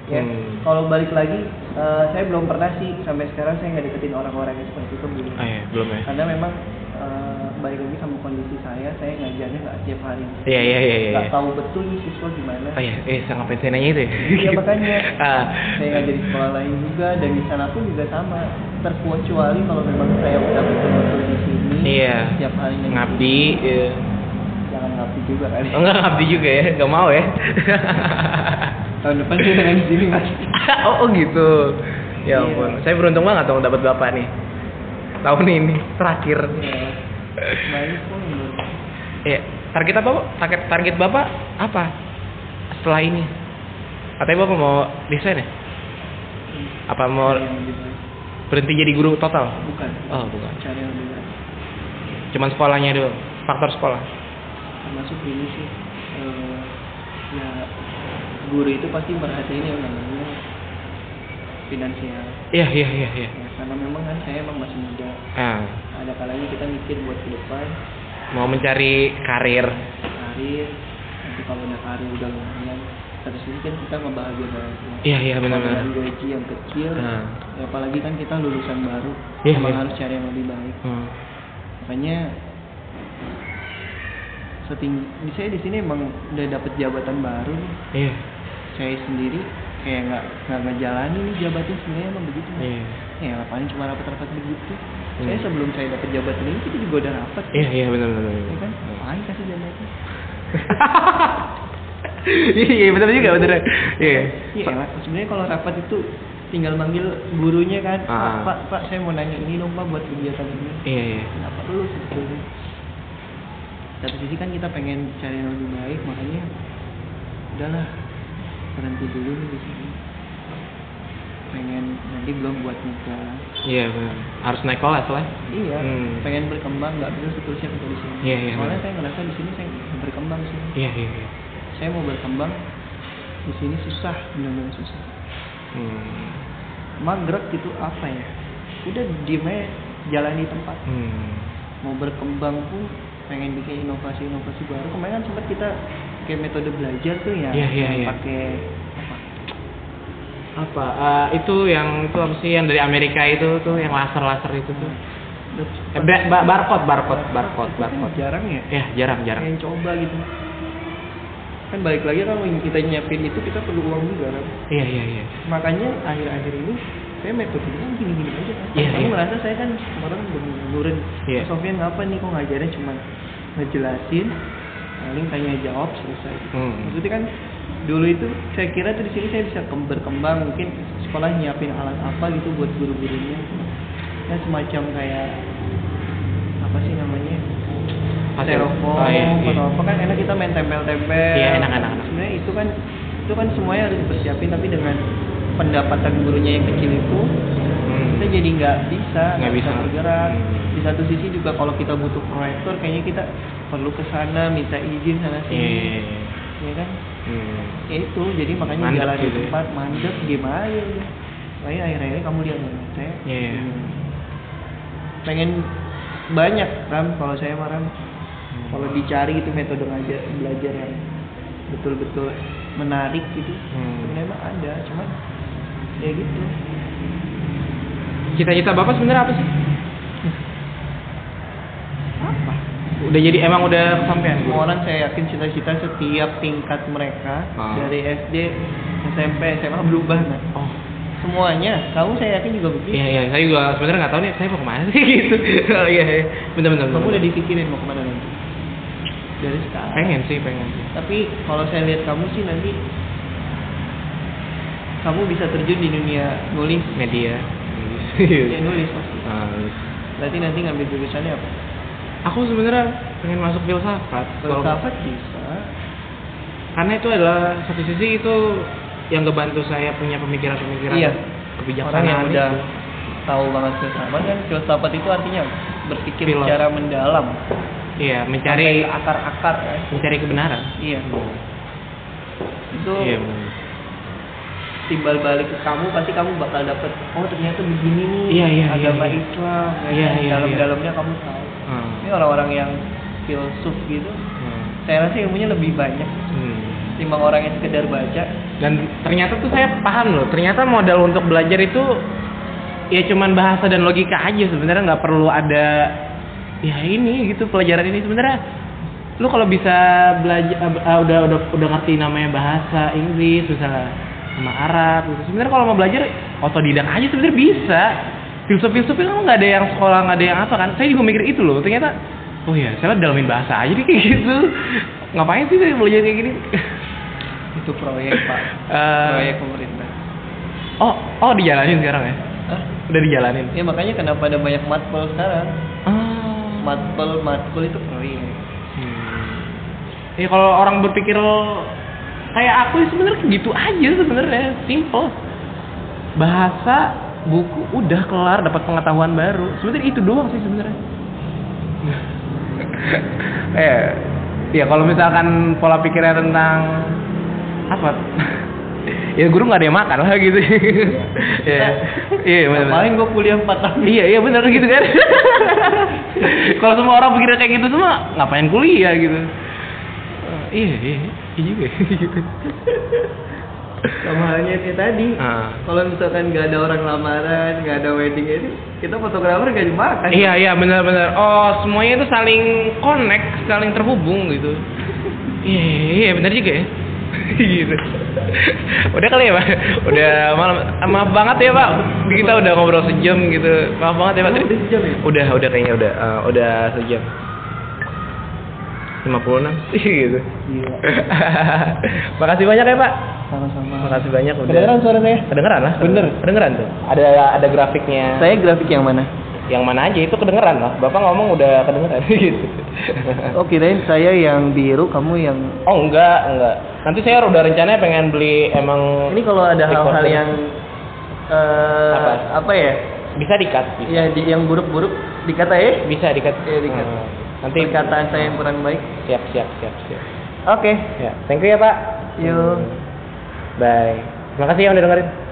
Ya Hmm. kalau balik lagi eh, saya belum pernah sih sampai sekarang saya nggak deketin orang-orang yang seperti itu belum ah, iya belum ya. Karena memang eh, balik lagi sama kondisi saya saya ngajarnya nggak tiap hari. Iya iya iya iya. Nggak tahu betul nih siswa gimana. Oh iya eh sangat pengen nanya itu ya? Iya, makanya. ah. Saya ngajar di sekolah lain juga dan di sana pun juga sama. Terkecuali kalau memang saya udah betul-betul di sini Iya. tiap di ngabdi iya. Juga kan oh, enggak ngabdi juga ya nggak mau ya. Tahun depan saya dengan di sini mas. Oh, oh gitu. Ya Iya. ampun saya beruntung banget dong dapat bapak nih. Tahun ini terakhir. Baik ya target apa Pak? target target bapak apa setelah ini? Katanya bapak mau desain ya? Apa mau berhenti jadi guru total? Bukan. Oh bukan. Cari yang lebih baik. Cuman sekolahnya dulu faktor sekolah termasuk ini sih eh, ya guru itu pasti merhatiin yang namanya finansial. Iya iya iya iya. Ya, karena memang kan saya emang masih muda. Ah. Ada kalanya kita mikir buat ke depan. Mau mencari karir. Karir nanti kalau udah karir udah lumayan satu sisi kan kita ngebahagiain orang tua iya iya benar-benar dengan gaji yang kecil Ah. ya apalagi kan kita lulusan baru Iya, emang iya. harus cari yang lebih baik. Hmm. makanya setinggi. Saya di sini emang udah dapet jabatan baru nih. Iya. Saya sendiri kayak nggak nggak ngejalanin nih jabatan. Sebenarnya emang begitu iya. Ya ngapain cuma rapat-rapat begitu. Hmm. saya sebelum saya dapet jabatan ini kita juga udah rapat. Iya iya benar-benar ya kan? Ngapain kasih jabatan? Iya benar juga benar. Iya. Iya, sebenarnya kalau rapat itu tinggal manggil gurunya kan, Pak, Ah. Pak, Pak, saya mau nanya ini dong Pak buat kegiatan ini. iya iya. Kenapa perlu sebetulnya? Satu sisi kan kita pengen cari yang lebih baik, makanya udahlah berhenti dulu nih di sini. Pengen nanti belum buat nikah. iya benar harus naik kelas lah Iya, Hmm. pengen berkembang, nggak bisa seterusnya kita di sini. Iya, iya, Soalnya saya ngerasa di sini saya berkembang sih. iya iya iya Saya mau berkembang di sini susah, benar-benar susah. hmm. magrek gitu apa ya udah diem aja jalani tempat Hmm. mau berkembang pun pengen bikin inovasi-inovasi baru. Kemarin kan sempat kita kayak metode belajar tuh ya. Iya, yang iya. pakai apa? Apa? Eh, itu yang itu apa sih yang dari Amerika itu tuh yang laser laser itu tuh? Eh, ba- ba- barcode barcode barcode. Itu kan barcode. jarang ya? Ya jarang jarang. Pengen coba gitu. Kan balik lagi kalau kita nyiapin itu kita perlu uang juga kan? Iya iya iya. Makanya akhir-akhir ini saya metodenya gini-gini aja kan Iya, kamu iya. ngerasa saya kan kemarin bener Iya. Sofian ngapa nih kok ngajarnya cuma ngejelasin paling tanya jawab selesai Hmm. maksudnya kan dulu itu saya kira tuh di sini saya bisa kem- berkembang mungkin sekolah nyiapin alat apa gitu buat guru-gurunya ya semacam kayak apa sih namanya styrofoam oh, iya, iya. atau apa kan enak kita main tempel-tempel Iya, enak, enak, enak. sebenarnya itu kan itu kan semuanya harus dipersiapin tapi dengan pendapatan gurunya yang kecil itu Hmm. kita jadi nggak bisa Nggak bisa. bergerak di satu sisi juga kalau kita butuh proyektor kayaknya kita perlu ke sana minta izin sana Iya, sini iya, iya. ya kan Hmm. ya itu jadi makanya Mandek jalan di gitu ya. tempat mandek gimana aja udah Makanya akhir-akhir kamu lihat saya Iya, iya. hmm, pengen banyak ram kalau saya mah ram Hmm. kalau dicari gitu metode ngajar belajar yang betul-betul menarik gitu Hmm. mah ada cuman ya gitu Cita-cita bapak sebenarnya apa sih? apa Udah jadi emang udah kesampaian? Semua orang saya yakin cita-cita setiap tingkat mereka Ah. dari SD, SMP, SMA berubah nah. Oh. Semuanya, kamu saya yakin juga begitu. Iya iya, saya juga sebenarnya nggak tahu nih saya mau ke mana sih gitu. Oh, iya iya, bener bener. Kamu udah dipikirin mau ke mana nanti? Dari sekarang. pengen sih pengen sih. Tapi kalau saya lihat kamu sih nanti kamu bisa terjun di dunia nulis. Media. Ya nulis pasti. Ah, Berarti nanti ngambil jurusannya apa? aku sebenarnya pengen masuk filsafat. Kalau- Filsafat bisa. Karena itu adalah satu sisi itu yang ngebantu saya punya pemikiran-pemikiran Iya. kebijaksanaan Orang yang udah itu. tahu banget filsafat kan filsafat itu artinya berpikir Filosof. secara mendalam Iya, mencari akar-akar kan mencari kebenaran. iya itu Iya. Timbal balik ke kamu pasti kamu bakal dapet oh ternyata begini nih Iya, iya, agama iya, iya. Islam ya Iya, kan? iya, dalam-dalamnya kamu tahu Hmm. ini orang-orang yang filsuf gitu Hmm. saya rasa ilmunya lebih banyak Hmm. timbang orang yang sekedar baca Dan ternyata tuh saya paham loh. Ternyata modal untuk belajar itu ya cuman bahasa dan logika aja sebenarnya nggak perlu ada ya ini gitu pelajaran ini sebenarnya lu kalau bisa belajar uh, udah udah udah ngerti namanya bahasa Inggris misalnya sama Arab gitu. Sebenarnya kalau mau belajar otodidak aja sebenarnya bisa. Filsuf-filsuf itu kan nggak ada yang sekolah nggak ada yang apa kan? Saya juga mikir itu loh ternyata oh ya saya dalamin bahasa aja nih kayak gitu. Ngapain sih saya belajar kayak gini? Itu proyek pak. Eh, proyek pemerintah. oh oh dijalanin sekarang ya? Hah? udah dijalanin? Ya makanya kenapa ada banyak matkul sekarang? Oh matkul matkul itu proyek. Hmm. Ya kalau orang berpikir kayak aku ya sebenarnya gitu aja sebenarnya, simple. Bahasa, buku udah kelar dapat pengetahuan baru. Sebenarnya itu doang sih sebenarnya. eh, ya kalau misalkan pola pikirnya tentang apa? ya guru nggak ada yang makan lah gitu. Iya. Iya, benar. Paling gue kuliah 4 tahun Iya iya benar gitu kan. Kalau semua orang pikirnya kayak gitu semua, ngapain kuliah gitu? Iya iya iya juga sama halnya kayak tadi Ah. kalau misalkan nggak ada orang lamaran nggak ada wedding itu kita fotografer nggak dimakan Iya iya benar benar. Oh semuanya itu saling connect, saling terhubung gitu. Iya iya, iya benar juga ya. gitu. Udah kali ya pak. Udah malam. Maaf banget ya pak. Kita udah ngobrol sejam gitu. Maaf banget ya pak. Udah sejam ya? Udah udah kayaknya udah eh, udah sejam. 56 gitu. Gila. Makasih banyak ya pak. sama-sama Makasih banyak udah. kedengeran suara saya Kedengeran lah. Bener. Kedengeran tuh. Ada ada grafiknya. saya grafik yang mana Yang mana aja itu kedengeran lah. Bapak ngomong udah kedengeran gitu. oh kirain saya yang biru kamu yang Oh enggak, enggak. Nanti saya udah rencananya pengen beli emang ini kalau ada hal-hal yang eh Apa? apa ya bisa dikat, bisa. ya di, yang buruk-buruk dikata ya Bisa dikat. Iya, dikat. Hmm. Nanti perkataan saya yang kurang baik siap siap siap siap. oke Ya, thank you ya, Pak. yuk Bye. Terima kasih yang udah dengerin.